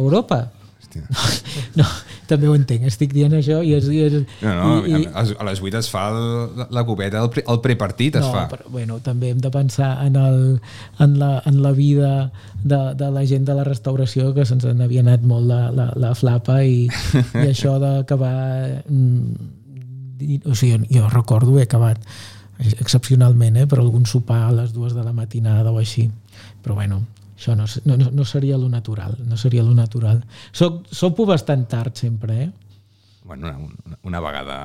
Europa? Hòstia. No, també ho entenc, estic dient això i... És, i, és, No, no, i, i, a, les 8 es fa el, la copeta, el, pre, el prepartit es no, fa. però, bueno, també hem de pensar en, el, en, la, en la vida de, de la gent de la restauració que se'ns n'havia anat molt la, la, la flapa i, i això d'acabar mm, o sigui, jo recordo he acabat excepcionalment, eh, per algun sopar a les dues de la matinada o així però bueno, això no, no, no- no seria lo natural no seria lo natural soc, sopo bastant tard sempre eh? Bueno, una, una, vegada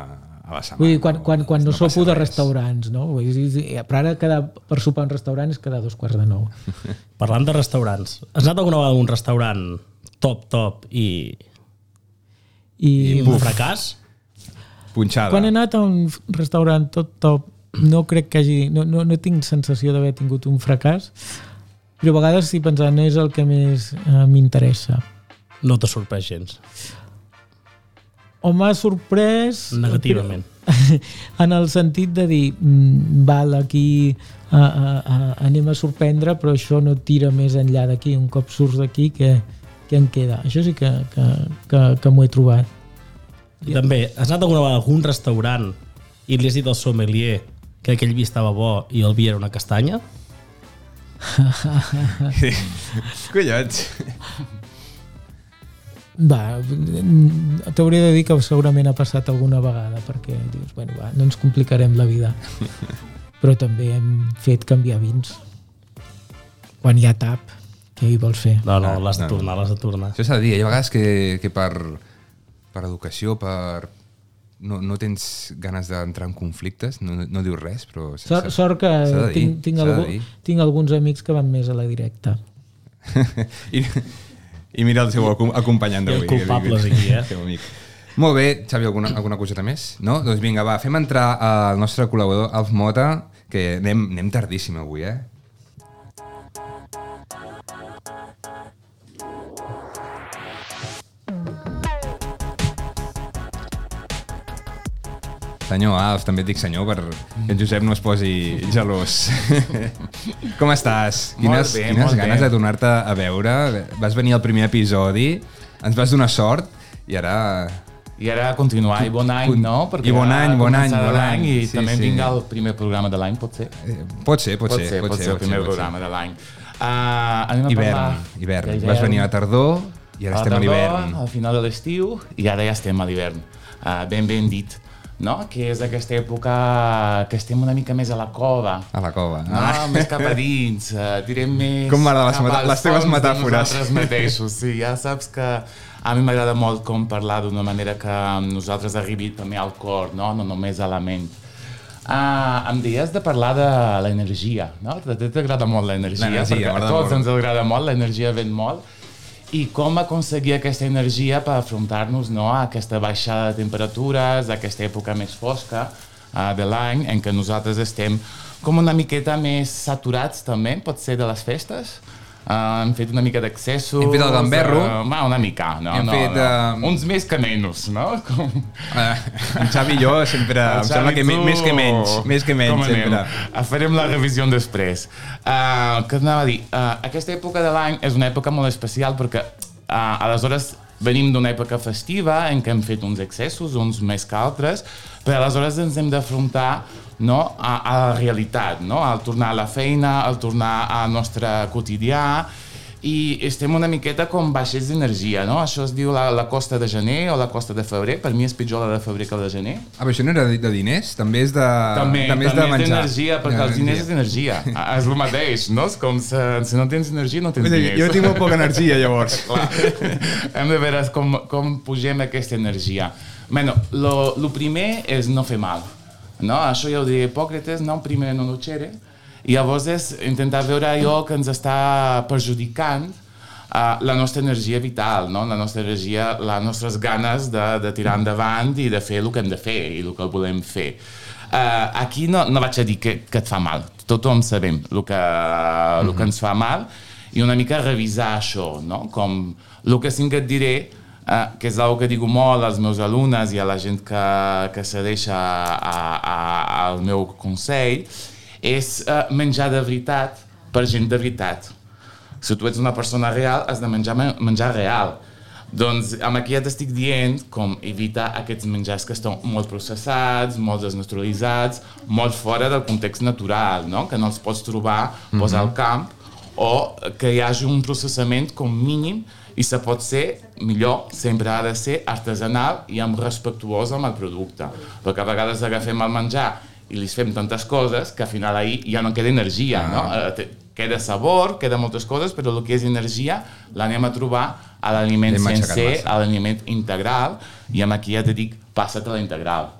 a la setmana. Vull dir, quan, quan, quan no, passa sopo de res. restaurants, no? Vull dir, però ara quedar per sopar un restaurant és quedar dos quarts de nou. Parlant de restaurants, has anat alguna vegada a un restaurant top, top i, I, i un fracàs? Punxada. quan he anat a un restaurant tot top, no crec que hagi... No, no, no tinc sensació d'haver tingut un fracàs, però a vegades estic pensant no és el que més eh, m'interessa. No t'ha sorprès gens, O m'ha sorprès... negativament. en el sentit de dir mm, val, aquí a, a, a, anem a sorprendre però això no tira més enllà d'aquí un cop surts d'aquí que, que en queda això sí que, que, que, que m'ho he trobat I també, has anat alguna vegada a algun restaurant i li has dit al sommelier que aquell vi estava bo i el vi era una castanya? Collons. va, t'hauré de dir que segurament ha passat alguna vegada perquè dius, bueno, va, no ens complicarem la vida però també hem fet canviar vins quan hi ha tap què hi vols fer? No, no, Ah, l'has de tornar, l'has de tornar. Això s'ha de dir, hi ha vegades que, que per, per educació, per... No, no tens ganes d'entrar en conflictes, no, no dius res, però... s'ha- Sort, sort que dir, tinc, tinc, algú, tinc alguns amics que van més a la directa I, I mira el seu acom- acompanyant d'avui. culpables que- aquí, eh? amic. Molt bé, Xavi, alguna, alguna coseta més? No? Doncs vinga, va, fem entrar al nostre col·laborador, Alf Mota, que anem, anem tardíssim avui, eh? Senyor Alf, també et dic senyor per que en Josep no es posi gelós. Com estàs? Molt Quines, bé, quines molt ganes bé. de tornar-te a veure. Vas venir al primer episodi, ens vas donar sort i ara... I ara continuar, i bon any, no? i bon any, bon any, bon any. I Sí, també sí. vinga el primer programa de l'any, pot ser? Eh, Pot ser, pot, pot ser, ser, pot ser el primer pot programa de l'any. Uh, a Hivern, parlar hivern. d'hivern. Vas venir a la tardor i ara a estem a tardor, l'hivern. Al final de l'estiu i ara ja estem a l'hivern. Uh, ben ben dit. No? Que és aquesta època que estem una mica més a la cova. A la cova. No, més cap a dins, uh, direm més... Com m'agraden les les teves metàfores. Nosaltres mateixos, sí, ja saps que a mi m'agrada molt com parlar d'una manera que nosaltres arribi també al cor, no, no només a la ment. Uh, em deies de parlar de l'energia, no? A ti t'agrada molt l'energia, perquè a tots molt. ens agrada molt, l'energia ven molt, i com aconseguir aquesta energia per afrontar-nos no, a aquesta baixada de temperatures, a aquesta època més fosca uh, de l'any, en què nosaltres estem com una miqueta més saturats també, pot ser de les festes, Uh, hem fet una mica d'accessos... Hem fet el gamberro. Uh, va, una mica, no, Hem no, fet, no. eh, Uns més que menys, no? Com... Eh, en Xavi i jo sempre... em sembla que me, més que menys, més que menys, Com anem? sempre. Uh, farem la revisió després. Uh, què anava a dir? Uh, aquesta època de l'any és una època molt especial perquè uh, aleshores venim d'una època festiva en què hem fet uns excessos, uns més que altres, però aleshores ens hem d'afrontar no, a, a la realitat, no? al tornar a la feina, al tornar al nostre quotidià, i estem una miqueta com baixets d'energia, no? Això es diu la, la costa de gener o la costa de febrer. Per mi és pitjor la de febrer que la de gener. Ah, però això no era de, de diners? També és de, També, també és també de és menjar. d'energia, perquè els diners és D'energia. Ah, És el mateix, no? És com si, si no tens energia, no tens Vull diners. Jo tinc molt poca energia, llavors. Clar. Hem de veure com, com pugem aquesta energia. Bueno, lo, lo primer és no fer mal. No? Això ja ho diria Hipòcrates, no primer no nocere. I llavors és intentar veure allò que ens està perjudicant uh, la nostra energia vital, no? la nostra energia, les nostres ganes de, de tirar endavant i de fer el que hem de fer i el que volem fer. Uh, aquí no, no vaig a dir que, que et fa mal, tothom sabem el que, el que ens fa mal i una mica revisar això, no? com el que sí que et diré Uh, que és una que digo molt als meus alumnes i a la gent que, que se deixa a, a, al meu consell, és uh, menjar de veritat per gent de veritat. Si tu ets una persona real, has de menjar men- menjar real. Doncs amb aquí ja t'estic dient com evitar aquests menjars que estan molt processats, molt desnaturalitzats, molt fora del context natural, no? que no els pots trobar mm -hmm. al camp, o que hi hagi un processament com mínim i se pot ser millor, sempre ha de ser artesanal i amb respectuós amb el producte. Perquè a vegades agafem el menjar i li fem tantes coses que al final ahir ja no queda energia, Ah. no? Eh, Queda sabor, queda moltes coses, però el que és energia l'anem a trobar a l'aliment sencer, a l'aliment integral, i amb aquí ja te dic, passa't a la integral.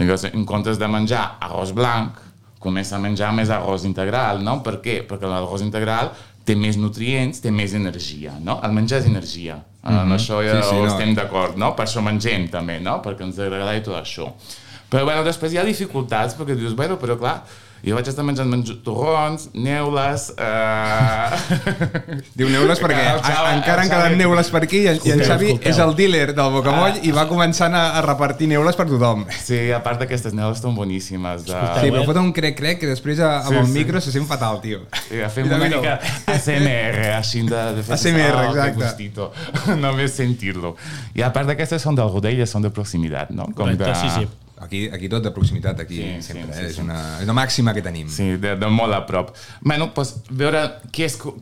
Llavors, en comptes de menjar arròs blanc, comença a menjar més arròs integral, no? Per què? Perquè l'arròs integral té més nutrients, té més energia, no? El menjar és energia. Mm -hmm. En això ja Mhm. Sí, sí, no. estem d'acord, no? Per això mengem també, no? Perquè ens agrada i tot això. Però, bueno, després hi ha dificultats, perquè dius, bueno, però clar, jo vaig estar menjant menj torrons, neules... Eh... Diu neules perquè El Xavi- a, encara han quedat neules per aquí i, en- i en Escolteu, Xavi escolteu. és el dealer del Bocamoll i va començant a, a repartir neules per tothom. Sí, a part d'aquestes neules estan boníssimes. De... Sí, però fot un crec-crec que després a, amb Sí, el sí. micro se sent fatal, tio. Sí, fem I una mica ASMR, així de, de fer... ASMR, Oh, exacte. gustito. Només sentir-lo. I a part d'aquestes són del rodell, són de proximitat, no? Correcte, de... sí, sí. Aquí, aquí tot de proximitat, aquí Sí, sempre, sí, eh? sí. És, una, és una màxima que tenim. Sí, de, de molt a prop. bueno, doncs, veure què és, que,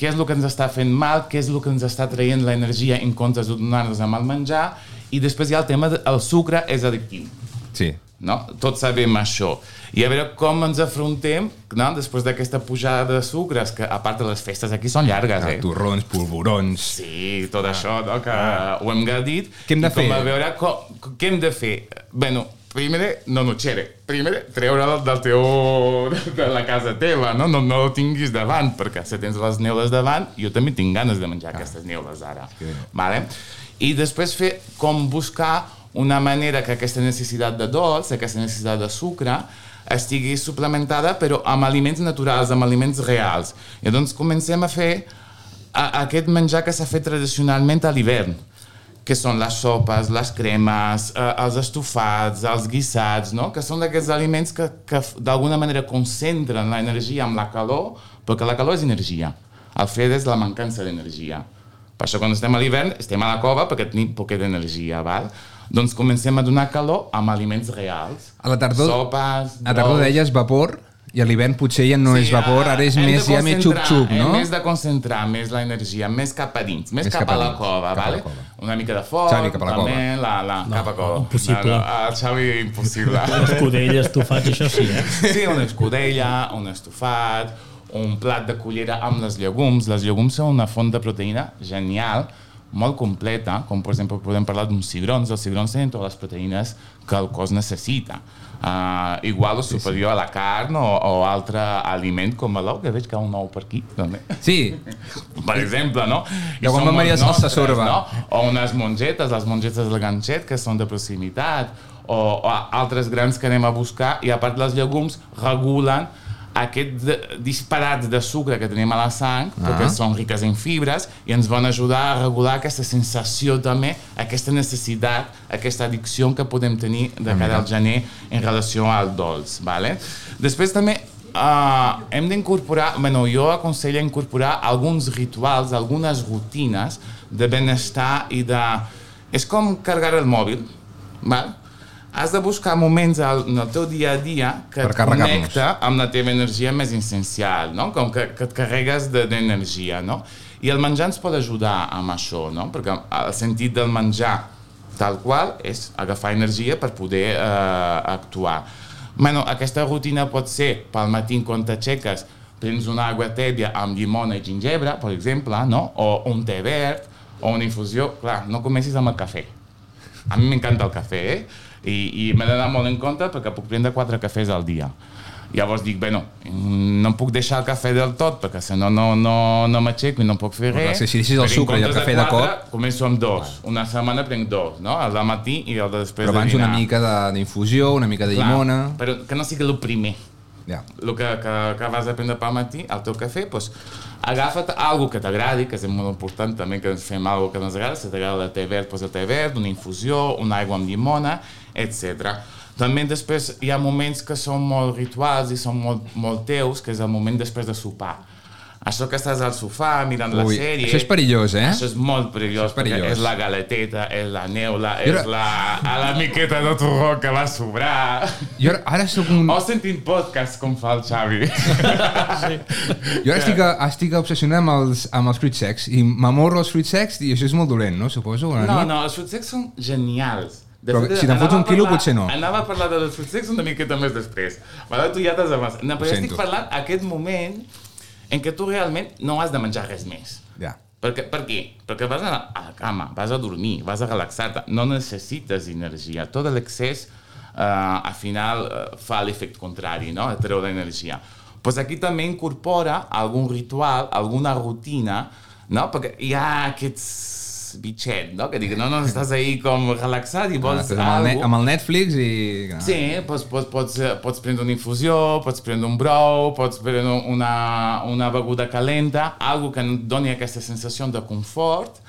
què és el que ens està fent mal, què és el que ens està traient l'energia en comptes de donar-nos amb el menjar, i després hi ha el tema del sucre és addictiu. Sí. No? Tots sabem això. I a veure com ens afrontem no? després d'aquesta pujada de sucres, que a part de les festes aquí són llargues, eh? Torrons, polvorons... Sí, tot això, no? que ho hem dit. Ah. Què hem de I com fer? A veure com, què hem de fer? Bueno, primer, no nocere. Primer, treure'l del teu, de la casa teva, no? No, no el tinguis davant, perquè si tens les neules davant, jo també tinc ganes de menjar aquestes neules ara. bé. Vale? I després fer com buscar una manera que aquesta necessitat de dolç, aquesta necessitat de sucre, estigui suplementada però amb aliments naturals, amb aliments reals. I doncs comencem a fer a, aquest menjar que s'ha fet tradicionalment a l'hivern, que són les sopes, les cremes, eh, els estofats, els guissats, no? que són d'aquests aliments que, que d'alguna manera concentren l'energia amb la calor, perquè la calor és energia. El fred és la mancança d'energia. Per això quan estem a l'hivern estem a la cova perquè tenim poca d'energia, val? Doncs comencem a donar calor amb aliments reals. A la tardor, Sopes, a la tardor deies vapor i a l'hivern potser ja no és vapor, ara és més, ja més xup-xup, no? Hem més de concentrar més l'energia, més cap a dins, més, Més cap, cap a la dins, cova, cap a la vale? cova. Una mica de foc, Xavi, cap a la també, cova. La, la, No, cap a cova. impossible. No, no, el Xavi, impossible. Escudell, estofats, això sí, eh? Sí, una escudella, un estofat, un plat de cullera amb les llegums. Les llegums són una font de proteïna genial, molt completa, com per exemple podem parlar d'uns cigrons. Els cigrons tenen totes les proteïnes que el cos necessita. Uh, igual o superior a la carn o, o altre aliment com l'ou, que veig que hi ha un ou per aquí, també. Sí, Per exemple, no? De quan són Salsa nostres, Sorba. No? O unes mongetes, les mongetes del ganxet, que són de proximitat, o, o altres grans que anem a buscar, i a part les llegums regulen aquest disparat de sucre que tenim a la sang, ah. perquè són riques en fibres, i ens van ajudar a regular aquesta sensació també, aquesta necessitat, aquesta addicció que podem tenir de cara al gener en relació al dolç. Vale? Després també uh, hem d'incorporar, bueno, jo aconsello incorporar alguns rituals, algunes rutines de benestar i de... És com carregar el mòbil, val? Has de buscar moments al, en el teu dia a dia que et connecta amb la teva energia més essencial, no? Com que, que et carregues de- d'energia, no? I el menjar ens pot ajudar amb això, no? Perquè el sentit del menjar tal qual és agafar energia per poder eh, actuar. Bueno, aquesta rutina pot ser pel matí quan t'aixeques, prens una aigua tèbia amb llimona i gingebre, per exemple, no? o un té verd, o una infusió. Clar, no comencis amb el cafè. A mi m'encanta el cafè, eh? I, i m'he d'anar molt en compte perquè puc prendre quatre cafès al dia. Llavors dic, bueno, no em puc deixar el cafè del tot perquè si no, no, no, no m'aixeco i no puc fer Però clar, res. si deixessis el sucre i el cafè de quatre, cop- Començo amb dos. Una setmana prenc dos, no? El del matí i el de després Però abans de una dinar. mica de- d'infusió, una mica de Clar, llimona... Però que no sigui el primer. Ja. El que, que, que vas a prendre pel matí, el teu cafè, doncs, agafa't algo que t'agradi, que és molt important també que ens fem algo que ens agrada, si t'agrada el té verd, doncs el té verd, una infusió, una aigua amb llimona, etc. També després hi ha moments que són molt rituals i són molt, molt teus, que és el moment després de sopar. Això que estàs al sofà mirant la Ui, sèrie... això és perillós, eh? Això és molt perillós, és perillós. perquè és la galeteta, és la neula, Jo és ara- la, a la miqueta de torró que va sobrar... Jo ara, ara soc un... O sentint podcast com fa el Xavi. Jo ara estic, estic obsessionat amb els, amb els fruits secs i m'amorro els fruits secs i això és molt dolent, no? Suposo. la No, nit. no, els fruits secs són genials. De Però si te'n fots un quilo, parlar- potser no. Anava a parlar dels fruits secs una miqueta més després. Vale? Tu ja t'has avançat. No, però jo estic parlant aquest moment en què tu realment no has de menjar res més. Ja. Perquè, per què? Perquè vas a la, a la cama, vas a dormir, vas a relaxar-te, no necessites energia. Tot l'excés, eh, al final, eh, fa l'efecte contrari, no? Et treu l'energia. Pues aquí també incorpora algun ritual, alguna rutina, no? Perquè hi ha aquests bitxet, no? Que dic, no, no, estàs ahí com relaxat i Ah, vols estàs amb, el amb el Netflix i... Sí, pots, pots, pots, pots prendre una infusió, pots prendre un brou, pots prendre una, una beguda calenta, algo que doni aquesta sensació de confort,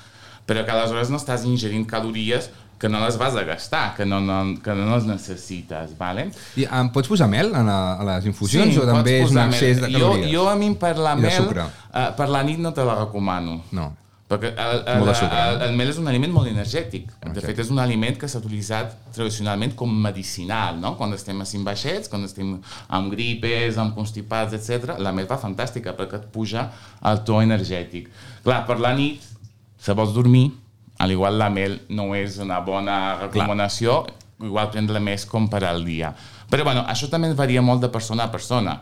però que aleshores no estàs ingerint calories que no les vas a gastar, que no, no, que no les necessites, ¿vale? I em pots posar mel a, la, a les infusions o pots també és un excés de calories? Jo, jo a mi per la mel, eh, per la nit no te la recomano. No. Perquè el, el, el, el, el mel és un aliment molt energètic. De fet, és un aliment que s'ha utilitzat tradicionalment com medicinal, no? Quan estem així baixets, quan estem amb gripes, amb constipats, etc. La mel va fantàstica perquè et puja el to energètic. Clar, per la nit, si vols dormir, al igual la mel no és una bona recomanació, igual prendre més com per al dia. Però bueno, això també varia molt de persona a persona.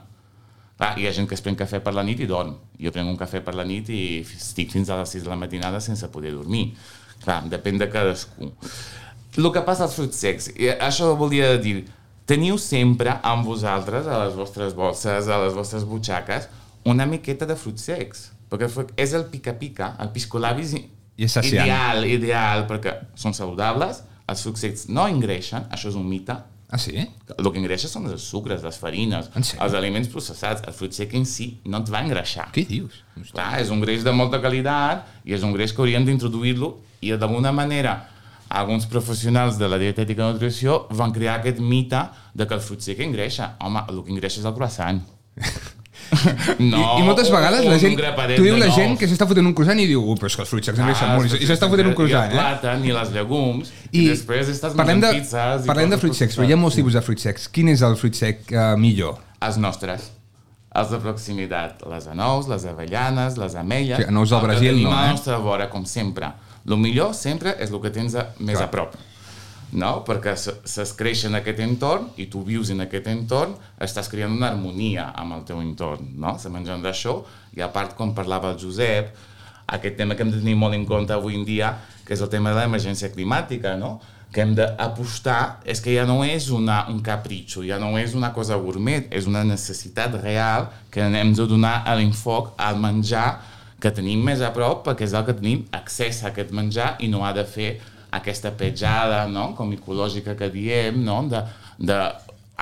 Clar, hi ha gent que es pren cafè per la nit i dorm. Jo prenc un cafè per la nit i estic fins a les 6 de la matinada sense poder dormir. Clar, depèn de cadascú. El que passa als fruits secs, això volia dir, teniu sempre amb vosaltres, a les vostres bolses, a les vostres butxaques, una miqueta de fruits secs. Perquè és el pica-pica, el piscolabis i- I és saciant. ideal, ideal, perquè són saludables, els fruits secs no engreixen, això és un mite, Ah, sí? el que engreixa són els sucres, les farines, els aliments processats. El fruit sec en si no et va engreixar. Què dius? Clar, és un greix de molta qualitat i és un greix que haurien d'introduir-lo i d'alguna manera alguns professionals de la dietètica i nutrició van crear aquest mite de que el fruit sec engreixa. Home, el que engreixa és el croissant. no, I, I moltes vegades la gent... Tu diu la gent que s'està fotent un croissant i diu, uh, però és que els fruits secs engreixen Ah, molt. I s'està fotent un croissant, I el eh? plàtan i les llegums. I, I després estàs parlem de, pizzas. parlem de fruits secs, però hi ha molts tipus de fruits secs. Quin és el fruit sec uh, millor? Els nostres. Els de proximitat. Les anous, les avellanes, les ametlles. Sí, anous del El que Brasil, tenim no, a la eh? nostra vora, com sempre. El millor sempre és el que tens a, més Clar. a prop. No? Perquè se- s'escreix en aquest entorn i tu vius en aquest entorn, estàs creant una harmonia amb el teu entorn. No? Se mengen d'això i a part, com parlava el Josep, aquest tema que hem de tenir molt en compte avui en dia, que és el tema de l'emergència climàtica, no? que hem d'apostar és que ja no és una, un capritxo, ja no és una cosa gourmet, és una necessitat real que hem de donar a l'enfoc al menjar que tenim més a prop perquè és el que tenim accés a aquest menjar i no ha de fer aquesta petjada no? com ecològica que diem no? de, de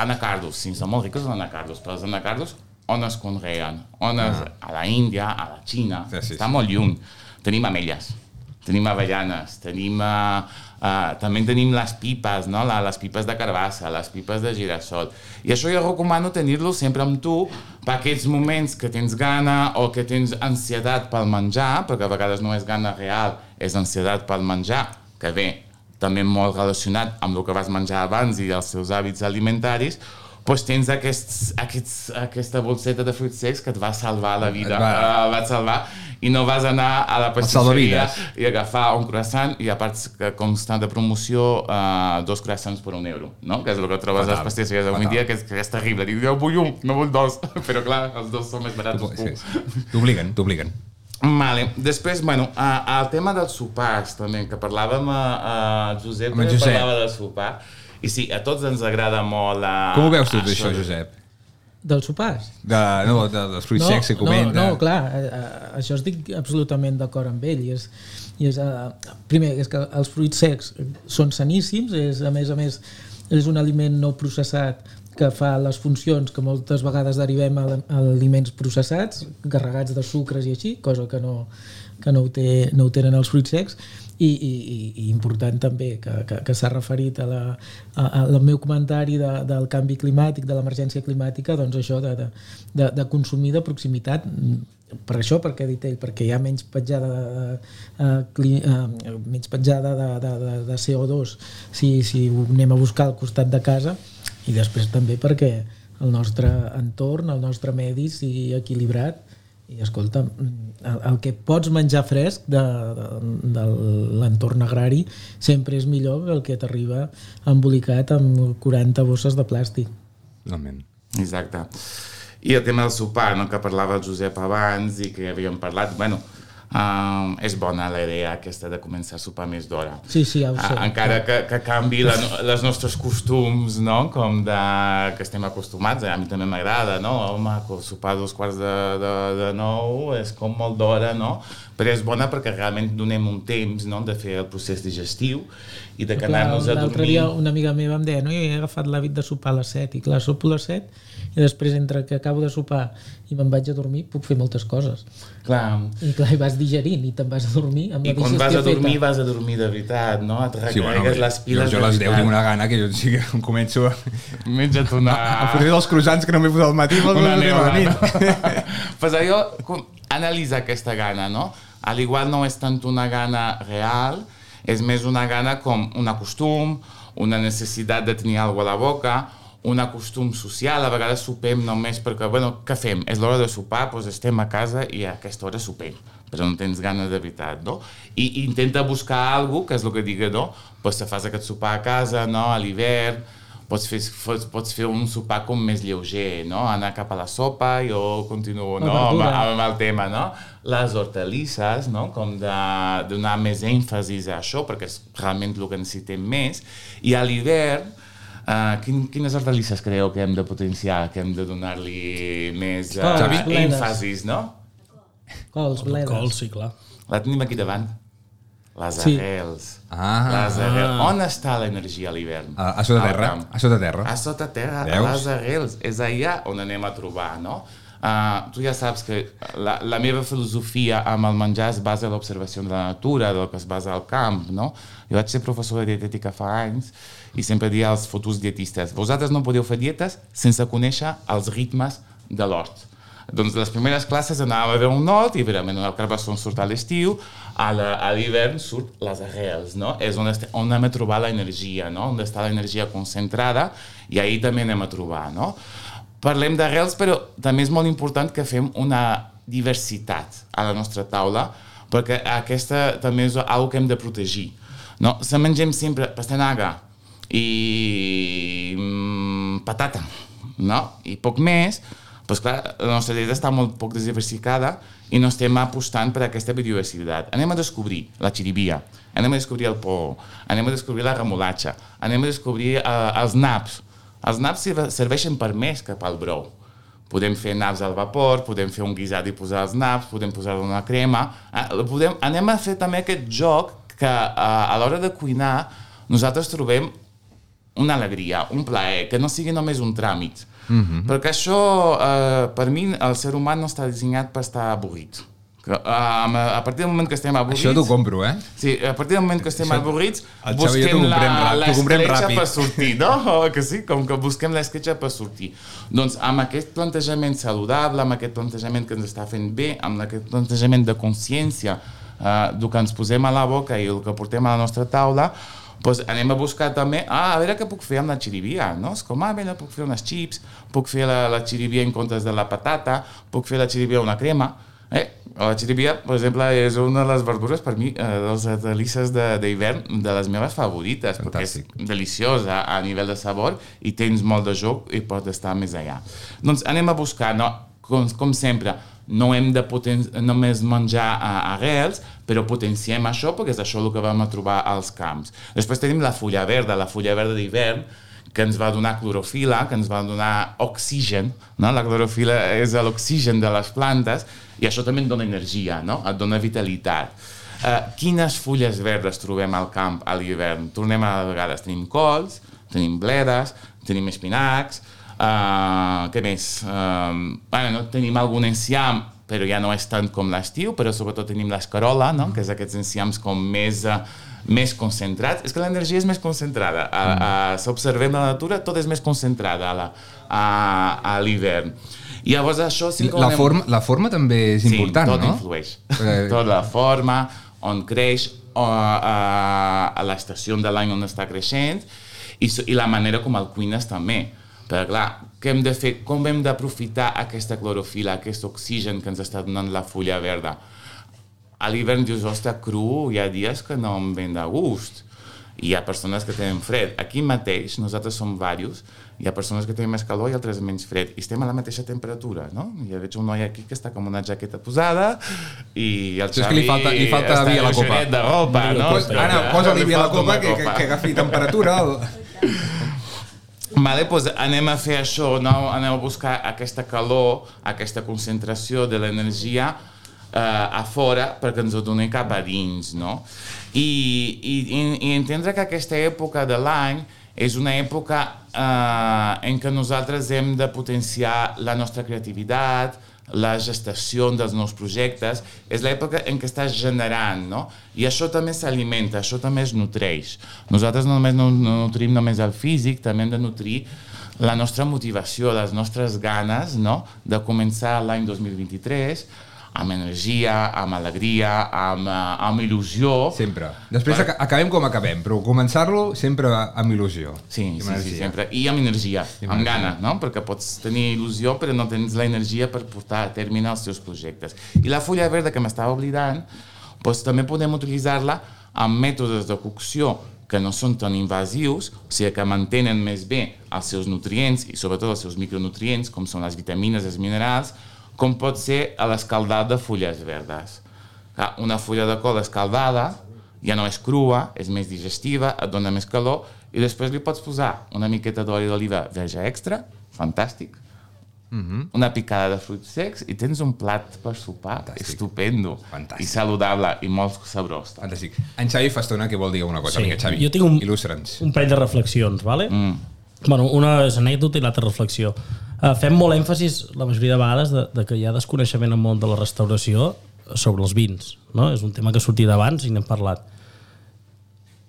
anacardos, sí, són molt riques els anacardos, però els anacardos on es conreen? On es, a la Índia, a la Xina, Sí, sí, està sí. molt lluny. Tenim amelles, tenim avellanes, tenim, uh, uh, també tenim les pipes, no? La, les pipes de carbassa, les pipes de girassol. I això jo recomano tenir-lo sempre amb tu per aquests moments que tens gana o que tens ansietat pel menjar, perquè a vegades no és gana real, és ansietat pel menjar, que ve també molt relacionat amb el que vas menjar abans i els teus hàbits alimentaris, doncs tens aquests, aquests, aquesta bolseta de fruits secs que et va salvar la vida, Et va- va... va salvar i no vas anar a la pastisseria i agafar un croissant i a part que com està de promoció uh, dos croissants per un euro, no? que és el que trobes a les pastisseries avui Fatal. dia, que és, que és terrible. Dic, jo vull un, no vull dos, però clar, els dos són més barats. T'obliguen, t'obliguen. Vale. Després, bueno, el tema dels sopars, també, que parlàvem a, a Josep, també Josep. parlava del sopar, i sí, a tots ens agrada molt... Uh, Com ho veus tu, això, Josep? Dels sopars? De, no, de, dels fruits secs que comenta. No, no clar, eh, eh, això estic absolutament d'acord amb ell. I és, i és, eh, primer, és que els fruits secs són saníssims, és, a més a més és un aliment no processat que fa les funcions que moltes vegades derivem a, aliments processats, carregats de sucres i així, cosa que no, que no, ho, té, no ho tenen els fruits secs, i, i, i- important també que, que, que s'ha referit a la, a, al meu comentari de, del canvi climàtic, de l'emergència climàtica, doncs això de, de, de, de consumir de proximitat, per això, perquè ha dit ell, perquè hi ha menys petjada de, de, de, cli, eh, menys petjada de, de, de, de CO2 si, si ho anem a buscar al costat de casa i després també perquè el nostre entorn, el nostre medi sigui equilibrat i escolta, el, el que pots menjar fresc de, de, de l'entorn agrari sempre és millor que el que t'arriba embolicat amb 40 bosses de plàstic. Totalment. Exacte. I el tema del sopar, no, que parlava el Josep abans i que havíem parlat, bueno, uh, és bona la idea aquesta de començar a sopar més d'hora. Sí, sí, ja ho sé. Ah, encara que, que canvi la, les nostres costums, no? com de, que estem acostumats, a mi també m'agrada, no? Home, sopar dos quarts de, de, de nou és com molt d'hora, no? Però és bona perquè realment donem un temps no? de fer el procés digestiu i de que Clar, anar-nos a L'altre dormir... dia una amiga meva em deia no, jo he agafat l'hàbit de sopar a les 7 i clar, sopo a les 7 i després entre que acabo de sopar i me'n vaig a dormir puc fer moltes coses Clar, i clar, i vas digerint i te'n vas a dormir amb I la quan vas a dormir, feta. vas a les de veritat, no? Et Sí, bueno, recarregues les jo, piles jo a les 10 tinc una gana que jo sí que em començo a, Menja't una... a fotre dels croissants que no m'he posat al matí me'ls una a la nit. neurona. pues allò, com, analitza aquesta gana, no? Al igual no és tant una gana real, és més una gana com un costum, una necessitat de tenir alguna a la boca, un costum social, a vegades sopem només perquè, bueno, què fem? És l'hora de sopar, doncs estem a casa i a aquesta hora sopem, però no tens ganes de veritat, no? I, i intenta buscar alguna que és el que digue, no? Doncs te fas aquest sopar a casa, no? A l'hivern, pots fer, pots, pots fer un sopar com més lleuger, no? Anar cap a la sopa, jo continuo no? amb, amb el tema, no? Les hortalisses, no? Com de donar més èmfasis a això, perquè és realment el que necessitem més. I a l'hivern, uh, quin, quines hortalisses creieu que hem de potenciar, que hem de donar-li més uh, Cols, èmfasis, no? cols, bledes Col, sí, clar. La tenim aquí davant. Les Sí. arrels. Ah. les arrels. On està l'energia a l'hivern? A, a sota terra, a sota terra. A sota terra, Veus? a les arrels. És allà on anem a trobar, no? Uh, tu ja saps que la, la meva filosofia amb el menjar es basa en l'observació de la natura, del que es basa al camp, no? Jo vaig ser professor de dietètica fa anys i sempre dia als futurs dietistes vosaltres no podeu fer dietes sense conèixer els ritmes de l'hort. Doncs les primeres classes anàvem a veure un hort i evidentment el carbassó surt a l'estiu, a l'hivern surt les arrels, no? És on, est- on anem a trobar l'energia, no? On està l'energia concentrada i ahir també anem a trobar, no? Parlem d'arrels, però també és molt important que fem una diversitat a la nostra taula, perquè aquesta també és una que hem de protegir. No? Se mengem sempre pastanaga i mm, patata, no? I poc més, doncs clar, la nostra dieta està molt poc diversificada i no estem apostant per aquesta biodiversitat. Anem a descobrir la xirivia, anem a descobrir el por, anem a descobrir la remolatxa, anem a descobrir eh, els naps. Els naps serve- serveixen per més que pel brou. Podem fer naps al vapor, podem fer un guisat i posar els naps, podem posar una crema. Eh, Podem, anem a fer també aquest joc que eh, a l'hora de cuinar nosaltres trobem una alegria, un plaer, que no sigui només un tràmit. Mm -hmm. Perquè això, eh, per mi, el ser humà no està dissenyat per estar avorrit. Que, eh, a partir del moment que estem avorrits... Això t'ho compro, eh? Sí, a partir del moment que estem Això- avorrits, busquem l'escletxa per sortir, no? O que sí? Com que busquem l'esquetxa per sortir. Doncs amb aquest plantejament saludable, amb aquest plantejament que ens està fent bé, amb aquest plantejament de consciència uh, del que ens posem a la boca i el que portem a la nostra taula, doncs anem a buscar també, ah, a veure què puc fer amb la xirivia, no? És com, ah, mira, puc fer unes chips, puc fer la, la xirivia en comptes de la patata, puc fer la xirivia una crema, eh? La xirivia, per exemple, és una de les verdures, per mi, eh, de les delices de- d'hivern, de les meves favorites, Fantàstic. perquè és deliciosa a nivell de sabor i tens molt de joc i pots estar més allà. Doncs anem a buscar, no? com, com sempre, no hem de poten només menjar a, arrels, però potenciem això perquè és això el que vam a trobar als camps. Després tenim la fulla verda, la fulla verda d'hivern, que ens va donar clorofila, que ens va donar oxigen, no? la clorofila és l'oxigen de les plantes, i això també et dona energia, no? et dona vitalitat. Uh, quines fulles verdes trobem al camp a l'hivern? Tornem a vegades, tenim cols, tenim bledes, tenim espinacs, uh, què més? Uh, bueno, no, tenim algun enciam, però ja no és tant com l'estiu, però sobretot tenim l'escarola, no? que és aquests enciams com més, uh, més concentrats. És que l'energia és més concentrada. A, a, si observem la natura, tot és més concentrada a la- a, a l'hivern. I llavors això... Sí La anem- forma, la forma també és important, sí, tot no? influeix. Eh, Tota la forma, on creix, o, a, a l'estació de l'any on està creixent, i, i la manera com el cuines també. Però clar, què hem de fer? Com hem d'aprofitar aquesta clorofila, aquest oxigen que ens està donant la fulla verda? A l'hivern dius, ostres, cru, hi ha dies que no em ven de gust. I hi ha persones que tenen fred. Aquí mateix, nosaltres som diversos, hi ha persones que tenen més calor i altres menys fred. I estem a la mateixa temperatura, no? I veig un noi aquí que està com una jaqueta posada i el Això és que Xavi li falta- li falta està vi a la copa. de ropa, no? Pues, Anna, posa-li Li bé a la copa que, que, que agafi temperatura. El... Vale, doncs anem a fer això, no? anem a buscar aquesta calor, aquesta concentració de l'energia a fora perquè ens ho doni cap a dins, no? I, i- i entendre que aquesta època de l'any és una època eh, en què nosaltres hem de potenciar la nostra creativitat, la gestació dels nous projectes, és l'època en què estàs generant, no? I això també s'alimenta, això també es nutreix. Nosaltres no només no, no nutrim només el físic, també hem de nutrir la nostra motivació, les nostres ganes, no?, de començar l'any 2023 amb energia, amb alegria, amb, eh, amb il·lusió. Sempre. Després aca- acabem com acabem, però començar-lo sempre amb il·lusió. Sí, amb sí, sí, energia. sempre. I amb energia, I amb amb energia. gana, no? Perquè pots tenir il·lusió però no tens la energia per portar a terme els teus projectes. I la fulla verda que m'estava oblidant, doncs també podem utilitzar-la amb mètodes de cocció que no són tan invasius, o sigui que mantenen més bé els seus nutrients i sobretot els seus micronutrients, com són les vitamines, els minerals, com pot ser a l'escaldat de fulles verdes. Una fulla de col escaldada ja no és crua, és més digestiva, et dona més calor, i després li pots posar una miqueta d'oli d'oliva verge extra, fantàstic, una picada de fruits secs i tens un plat per sopar Fantàstic. estupendo Fantàstic. i saludable i molt sabrós. Fantàstic. En Xavi fa estona que vol dir alguna cosa. Sí. Vinga, Xavi, Jo tinc un- il·lustra'ns. un parell de reflexions, ¿vale? Mm. Bueno, una és anècdota i l'altra reflexió. Uh, fem molt èmfasis, la majoria de vegades, de, de que hi ha desconeixement en món de la restauració sobre els vins. No? És un tema que ha sortit abans i n'hem parlat.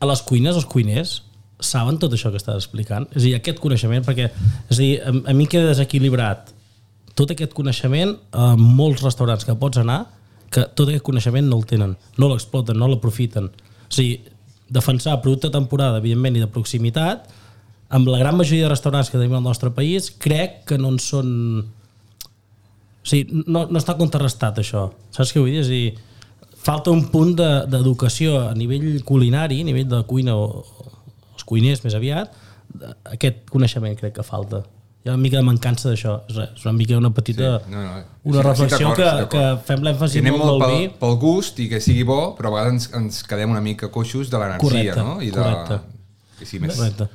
A les cuines, els cuiners, saben tot això que estàs explicant? És a dir, aquest coneixement, perquè és a dir, a, a mi queda desequilibrat tot aquest coneixement a molts restaurants que pots anar que tot aquest coneixement no el tenen, no l'exploten, no l'aprofiten. O sigui, defensar producte de temporada, evidentment, i de proximitat, amb la gran majoria de restaurants que tenim al nostre país, crec que no en són... O sigui, no, no està contrarrestat, això. Saps què vull dir? És dir, falta un punt de- d'educació de, a nivell culinari, a nivell de cuina o, o els cuiners més aviat, aquest coneixement crec que falta. Hi ha una mica de mancança d'això. És una mica una petita... Sí, no, no. Una Sí, reflexió d'acord, que, que fem l'èmfasi molt molt pel, vi. pel gust i que sigui bo, però a vegades ens, ens quedem una mica coixos de l'energia, Correcte, no? I de, correcte. Que sigui més... Correcte.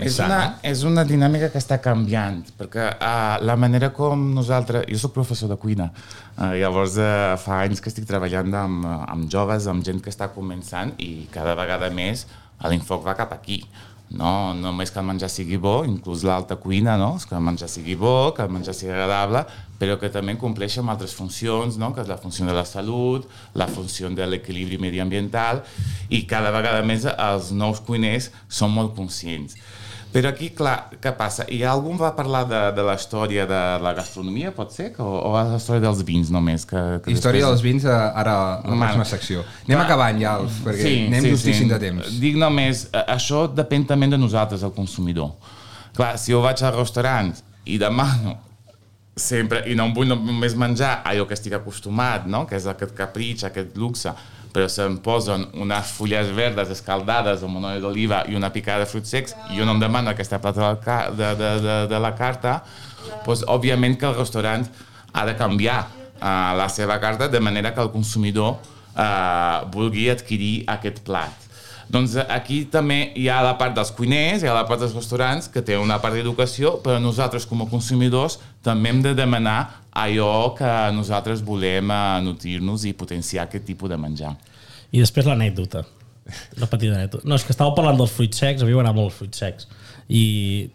És una, és una dinàmica que està canviant, perquè uh, la manera com nosaltres... Jo sóc professor de cuina, uh, llavors uh, fa anys que estic treballant amb, amb joves, amb gent que està començant i cada vegada més l'enfoc va cap aquí. No només que el menjar sigui bo, inclús l'alta cuina, no? que el menjar sigui bo, que el menjar sigui agradable, però que també compleixi amb altres funcions, no? que és la funció de la salut, la funció de l'equilibri mediambiental, i cada vegada més els nous cuiners són molt conscients. Però aquí, clar, què passa? I algú va parlar de, de la història de la gastronomia, pot ser? O, o la història dels vins només? Que, que Història dels després- vins eh, ara a la pròxima secció. Anem acabant ja, Alf, perquè anem justíssim de temps. Dic només, eh, això depèn també de nosaltres, el consumidor. Clar, si jo vaig al restaurant i demano sempre, i no em vull només menjar allò que estic acostumat, no? que és aquest capritx, aquest luxe, però se'm posen unes fulles verdes escaldades amb una oli d'oliva i una picada de fruits secs i no em demano aquesta plata de, de, de, de la carta, doncs, òbviament que el restaurant ha de canviar uh, la seva carta de manera que el consumidor uh, vulgui adquirir aquest plat. Doncs aquí també hi ha la part dels cuiners, hi ha la part dels restaurants, que té una part d'educació, però nosaltres com a consumidors també hem de demanar allò que nosaltres volem uh, nutrir-nos i potenciar aquest tipus de menjar. I després l'anècdota. La petita anècdota. No, és que estava parlant dels fruits secs, a mi m'agraden molt els fruits secs. I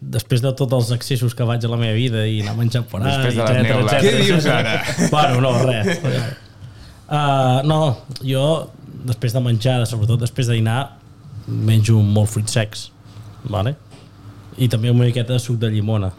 després de tots els accessos que vaig a la meva vida i anar menjant per allà, Després de etcètera, etcètera, Què dius ara? Bueno, no, res. Uh, no, jo després de menjar, sobretot després de dinar, menjo molt fruits secs, vale? i també una miqueta de suc de llimona.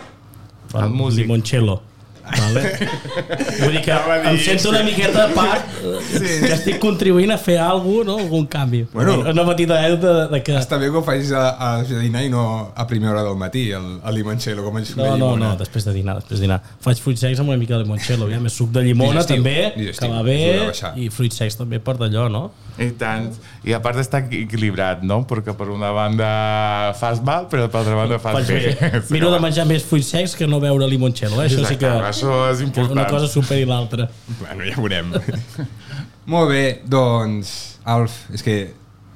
El músic. Limoncello. Vale? Vull dir que em sento una miqueta a part sí. que estic contribuint a fer alguna no? algun canvi. Bueno. una petita anècdota de, de que... Està bé que ho facis a, a dinar i no a primera hora del matí, el, el limoncello, com a No, no, no, després de dinar, després de dinar. Faig fruits secs amb una mica de limoncello, ja més suc de llimona Digestiu, també, digestiu, que va bé, i fruits secs també per d'allò, no? I tant. I a part està equilibrat, no? Perquè per una banda fas mal, però per l'altra banda fas Faig bé. bé. Miro de menjar més fruits secs que no beure limoncello, eh? això sí que, Això és important. una cosa superi l'altra. Bueno, ja veurem. Molt bé, doncs, Alf, és que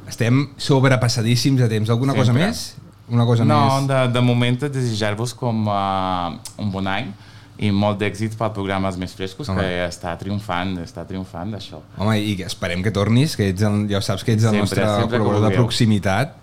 estem sobrepassadíssims de temps. Alguna cosa Sempre. més? Una cosa No, més? de, de moment desitjar-vos com uh, un bon any i molt d'èxit pel programa Els Més Frescos, Home. que està triomfant, està triomfant d'això. Home, i que esperem que tornis, que ets el, ja ho saps que ets el Sempre, nostre sempre col·laborador de proximitat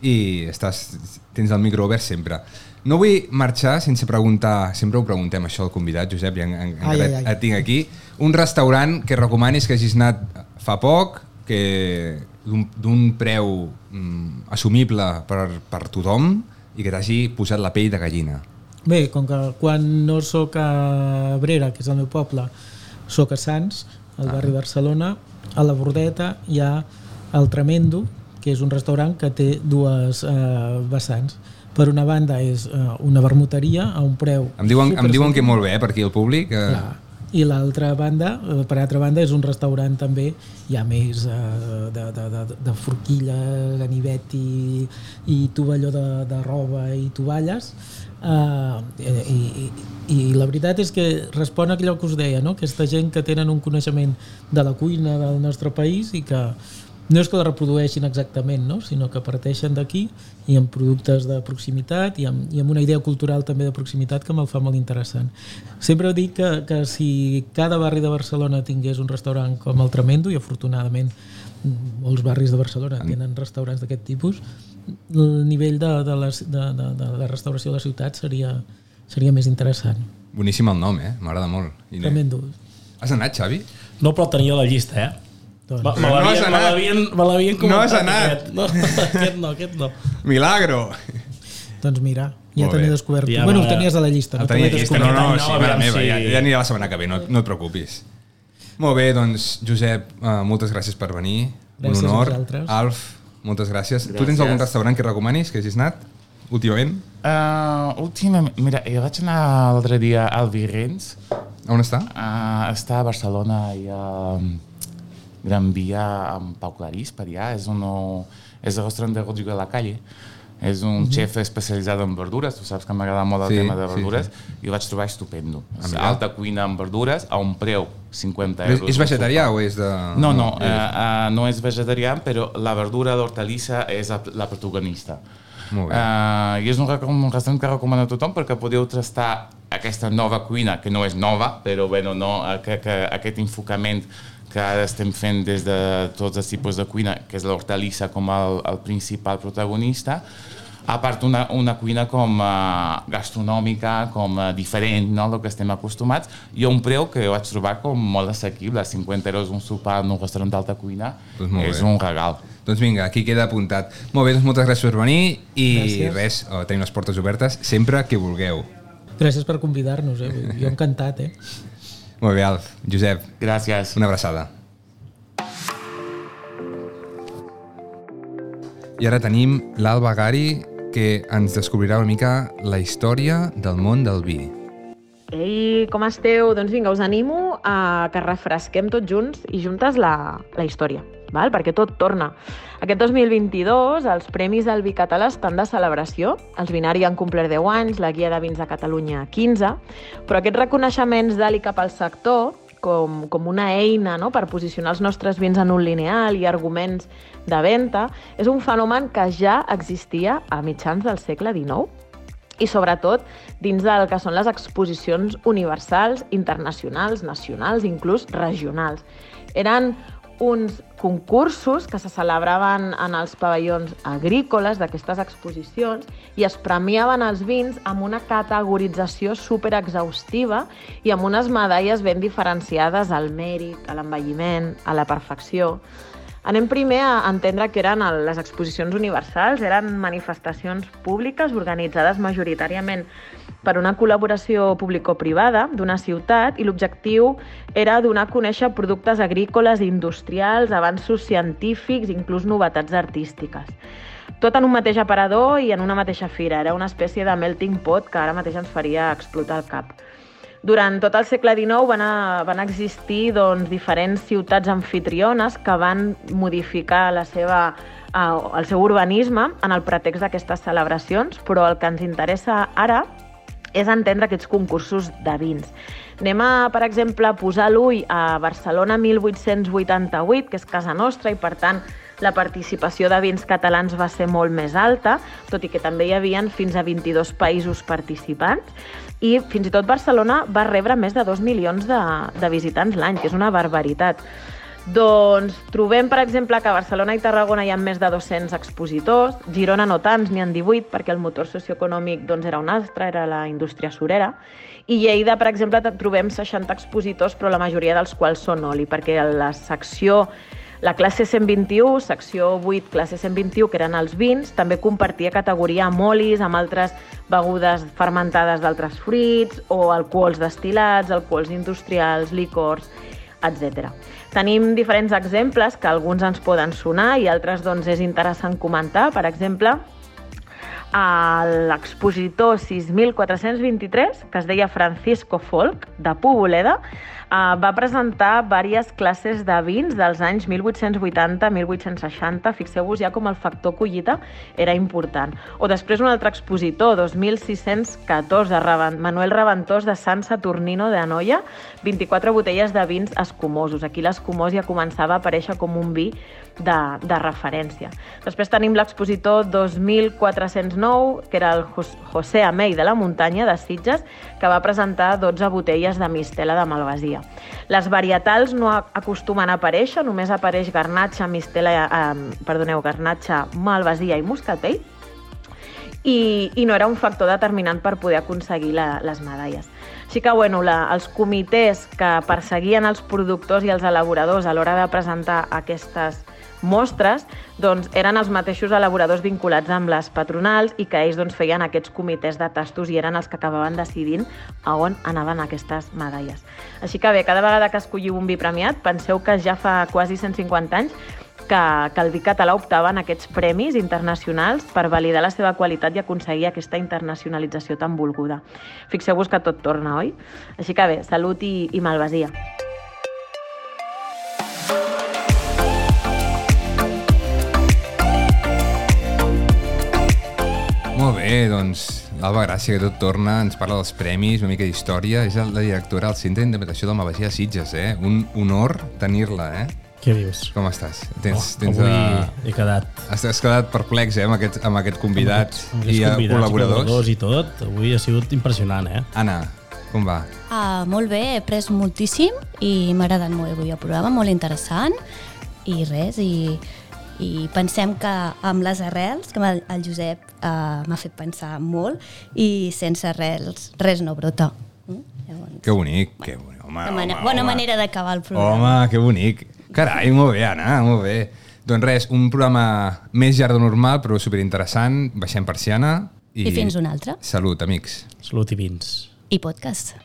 i estàs, tens el micro obert sempre. No vull marxar sense preguntar, sempre ho preguntem això al convidat, Josep, i en, en, Ai, ai, ai. et tinc aquí, un restaurant que recomanis que hagis anat fa poc, que d'un d'un preu mm, assumible per, per tothom i que t'hagi posat la pell de gallina. Bé, com que quan no sóc a Abrera, que és el meu poble, sóc a Sants, al barri de Barcelona, a la Bordeta hi ha el Tremendo, que és un restaurant que té dues eh, vessants. Per una banda és eh, una vermuteria a un preu... Em diuen, em diuen que molt bé, eh, per aquí el públic. Eh, Clar. I l'altra banda, eh, per altra banda, és un restaurant també, hi ha més eh, de, de, de, de forquilles, ganivet i, i tovalló de, de roba i tovalles, Uh, i, i, i la veritat és que respon a allò que us deia, no? aquesta gent que tenen un coneixement de la cuina del nostre país i que no és que la reprodueixin exactament, no? sinó que parteixen d'aquí i amb productes de proximitat i amb, i amb una idea cultural també de proximitat que me'l fa molt interessant. Sempre dic que, que si cada barri de Barcelona tingués un restaurant com el Tremendo, i afortunadament molts barris de Barcelona tenen restaurants d'aquest tipus, el nivell de, de, les, de, de, de la restauració de la ciutat seria, seria més interessant. Boníssim el nom, eh? M'agrada molt. I Tremendo. Has anat, Xavi? No, però el tenia a la llista, eh? Doncs, Me, me No l'havien me l'havien No has comentat, anat. Aquest. No, aquest no, aquest no. Milagro! doncs mira, ja Molt te n'he bé. descobert. Ja bueno, ho tenies a la llista. El no te tenia llista, no, no, sí, no, mare meva, si- ja, ja anirà la setmana que ve, no, no et preocupis. Molt bé, doncs, Josep, uh, moltes gràcies per venir. Gràcies un a honor. vosaltres. Alf, moltes gràcies. Tu tens Gràcies. algun restaurant que recomanis, que hagis anat últimament? Uh, últimament, mira, jo vaig anar l'altre dia al Virrens, On està? uh, està a Barcelona i a Gran Via amb Pau Clarís, per allà, és, un, és el restaurant de Rodrigo de la Calle, és un chef especialitzat en verdures, tu saps que m'agrada molt el Sí, tema de sí, verdures, sí. i ho vaig trobar estupendo. És mira. alta cuina amb verdures a un preu 50 És, euros. és vegetarià o és de... No, no, és- eh, eh, no és vegetarià, però la verdura d'hortalissa és la, protagonista. Molt bé. Uh, I és un, un restaurant que recomano a tothom perquè podeu tastar aquesta nova cuina, que no és nova, però bueno, no, eh, que, que aquest enfocament que ara estem fent des de tots els tipus de cuina, que és l'hortalissa com el, el principal protagonista, a part una, una cuina com uh, gastronòmica, com uh, diferent, no?, el que estem acostumats, i un preu que vaig trobar com molt assequible, 50 euros un sopar en un restaurant d'alta cuina, Doncs molt és bé. un regal. Doncs vinga, aquí queda apuntat. Molt bé, doncs moltes gràcies per venir i Gràcies. res, oh, tenim les portes obertes sempre que vulgueu. Gràcies per convidar-nos, eh? jo encantat. Eh? Molt bé, Alf. Josep, Gràcies. una abraçada. I ara tenim l'Alba Gari, que ens descobrirà una mica la història del món del vi. Ei, com esteu? Doncs vinga, us animo a que refresquem tots junts i juntes la, la història, val? perquè tot torna. Aquest 2022 els Premis del Vi Català estan de celebració. Els Binari han complert 10 anys, la Guia de Vins de Catalunya 15, però aquests reconeixements d'Ali cap al sector com, com una eina no? per posicionar els nostres vins en un lineal i arguments de venda, és un fenomen que ja existia a mitjans del segle XIX i sobretot dins del que són les exposicions universals, internacionals, nacionals, inclús regionals. Eren uns concursos que se celebraven en els pavellons agrícoles d'aquestes exposicions i es premiaven els vins amb una categorització superexhaustiva i amb unes medalles ben diferenciades al mèrit, a l'envelliment, a la perfecció. Anem primer a entendre que eren les exposicions universals, eren manifestacions públiques organitzades majoritàriament per una col·laboració público-privada d'una ciutat i l'objectiu era donar a conèixer productes agrícoles industrials, avanços científics, inclús novetats artístiques. Tot en un mateix aparador i en una mateixa fira. Era una espècie de melting pot que ara mateix ens faria explotar el cap. Durant tot el segle XIX van, a, van existir doncs, diferents ciutats anfitriones que van modificar la seva, eh, el seu urbanisme en el pretext d'aquestes celebracions, però el que ens interessa ara és entendre aquests concursos de vins. Anem a, per exemple, posar l'ull a Barcelona 1888, que és casa nostra, i per tant la participació de vins catalans va ser molt més alta, tot i que també hi havien fins a 22 països participants, i fins i tot Barcelona va rebre més de 2 milions de, de visitants l'any, que és una barbaritat. Doncs trobem, per exemple, que a Barcelona i Tarragona hi ha més de 200 expositors, Girona no tants, n'hi han 18, perquè el motor socioeconòmic doncs, era un altre, era la indústria surera, i Lleida, per exemple, trobem 60 expositors, però la majoria dels quals són oli, perquè la secció la classe 121, secció 8, classe 121, que eren els vins, també compartia categoria amb olis, amb altres begudes fermentades d'altres fruits, o alcohols destilats, alcohols industrials, licors, etc. Tenim diferents exemples que alguns ens poden sonar i altres doncs, és interessant comentar. Per exemple, l'expositor 6423, que es deia Francisco Folk, de Poboleda, eh, va presentar diverses classes de vins dels anys 1880-1860. Fixeu-vos ja com el factor collita era important. O després un altre expositor, 2614, Manuel Reventós de Sant Saturnino de Anoia, 24 botelles de vins escumosos. Aquí l'escumós ja començava a aparèixer com un vi de, de referència. Després tenim l'expositor 2409, que era el José Amei de la Muntanya, de Sitges, que va presentar 12 botelles de mistela de Malvasia. Les varietals no acostumen a aparèixer, només apareix garnatxa, mistela, eh, perdoneu, garnatxa, malvasia i moscatell, i, i no era un factor determinant per poder aconseguir la, les medalles. Així que bueno, la, els comitès que perseguien els productors i els elaboradors a l'hora de presentar aquestes mostres doncs, eren els mateixos elaboradors vinculats amb les patronals i que ells doncs, feien aquests comitès de tastos i eren els que acabaven decidint a on anaven aquestes medalles. Així que bé, cada vegada que escolliu un vi premiat, penseu que ja fa quasi 150 anys que, que el vi català optava en aquests premis internacionals per validar la seva qualitat i aconseguir aquesta internacionalització tan volguda. Fixeu-vos que tot torna, oi? Així que bé, salut i, i malvasia. Molt bé, doncs l'Alba Gràcia, que tot torna, ens parla dels premis, una mica d'història. És la directora del Centre d'Interpretació del Malvasia de Sitges, eh? Un honor tenir-la, eh? Què dius? Com estàs? Tens, oh, tens avui a... he quedat... Has, has quedat perplex, eh, amb aquest, amb aquest convidat amb i aquests convidats, col·laboradors. col·laboradors i tot. Avui ha sigut impressionant, eh? Anna, com va? Ah, molt bé, he après moltíssim i m'ha agradat molt avui el programa, molt interessant i res, i i pensem que amb les arrels, que el, el Josep eh, m'ha fet pensar molt, i sense arrels res no brota. Mm? Llavors, que bonic, que bonic. Home, bona, home, bona home. manera d'acabar el programa. Home, que bonic. Carai, molt bé, Anna, molt bé. Doncs res, un programa més llarg de normal, però superinteressant. Baixem persiana. I fins un altre. Salut, amics. Salut i vins. I podcast.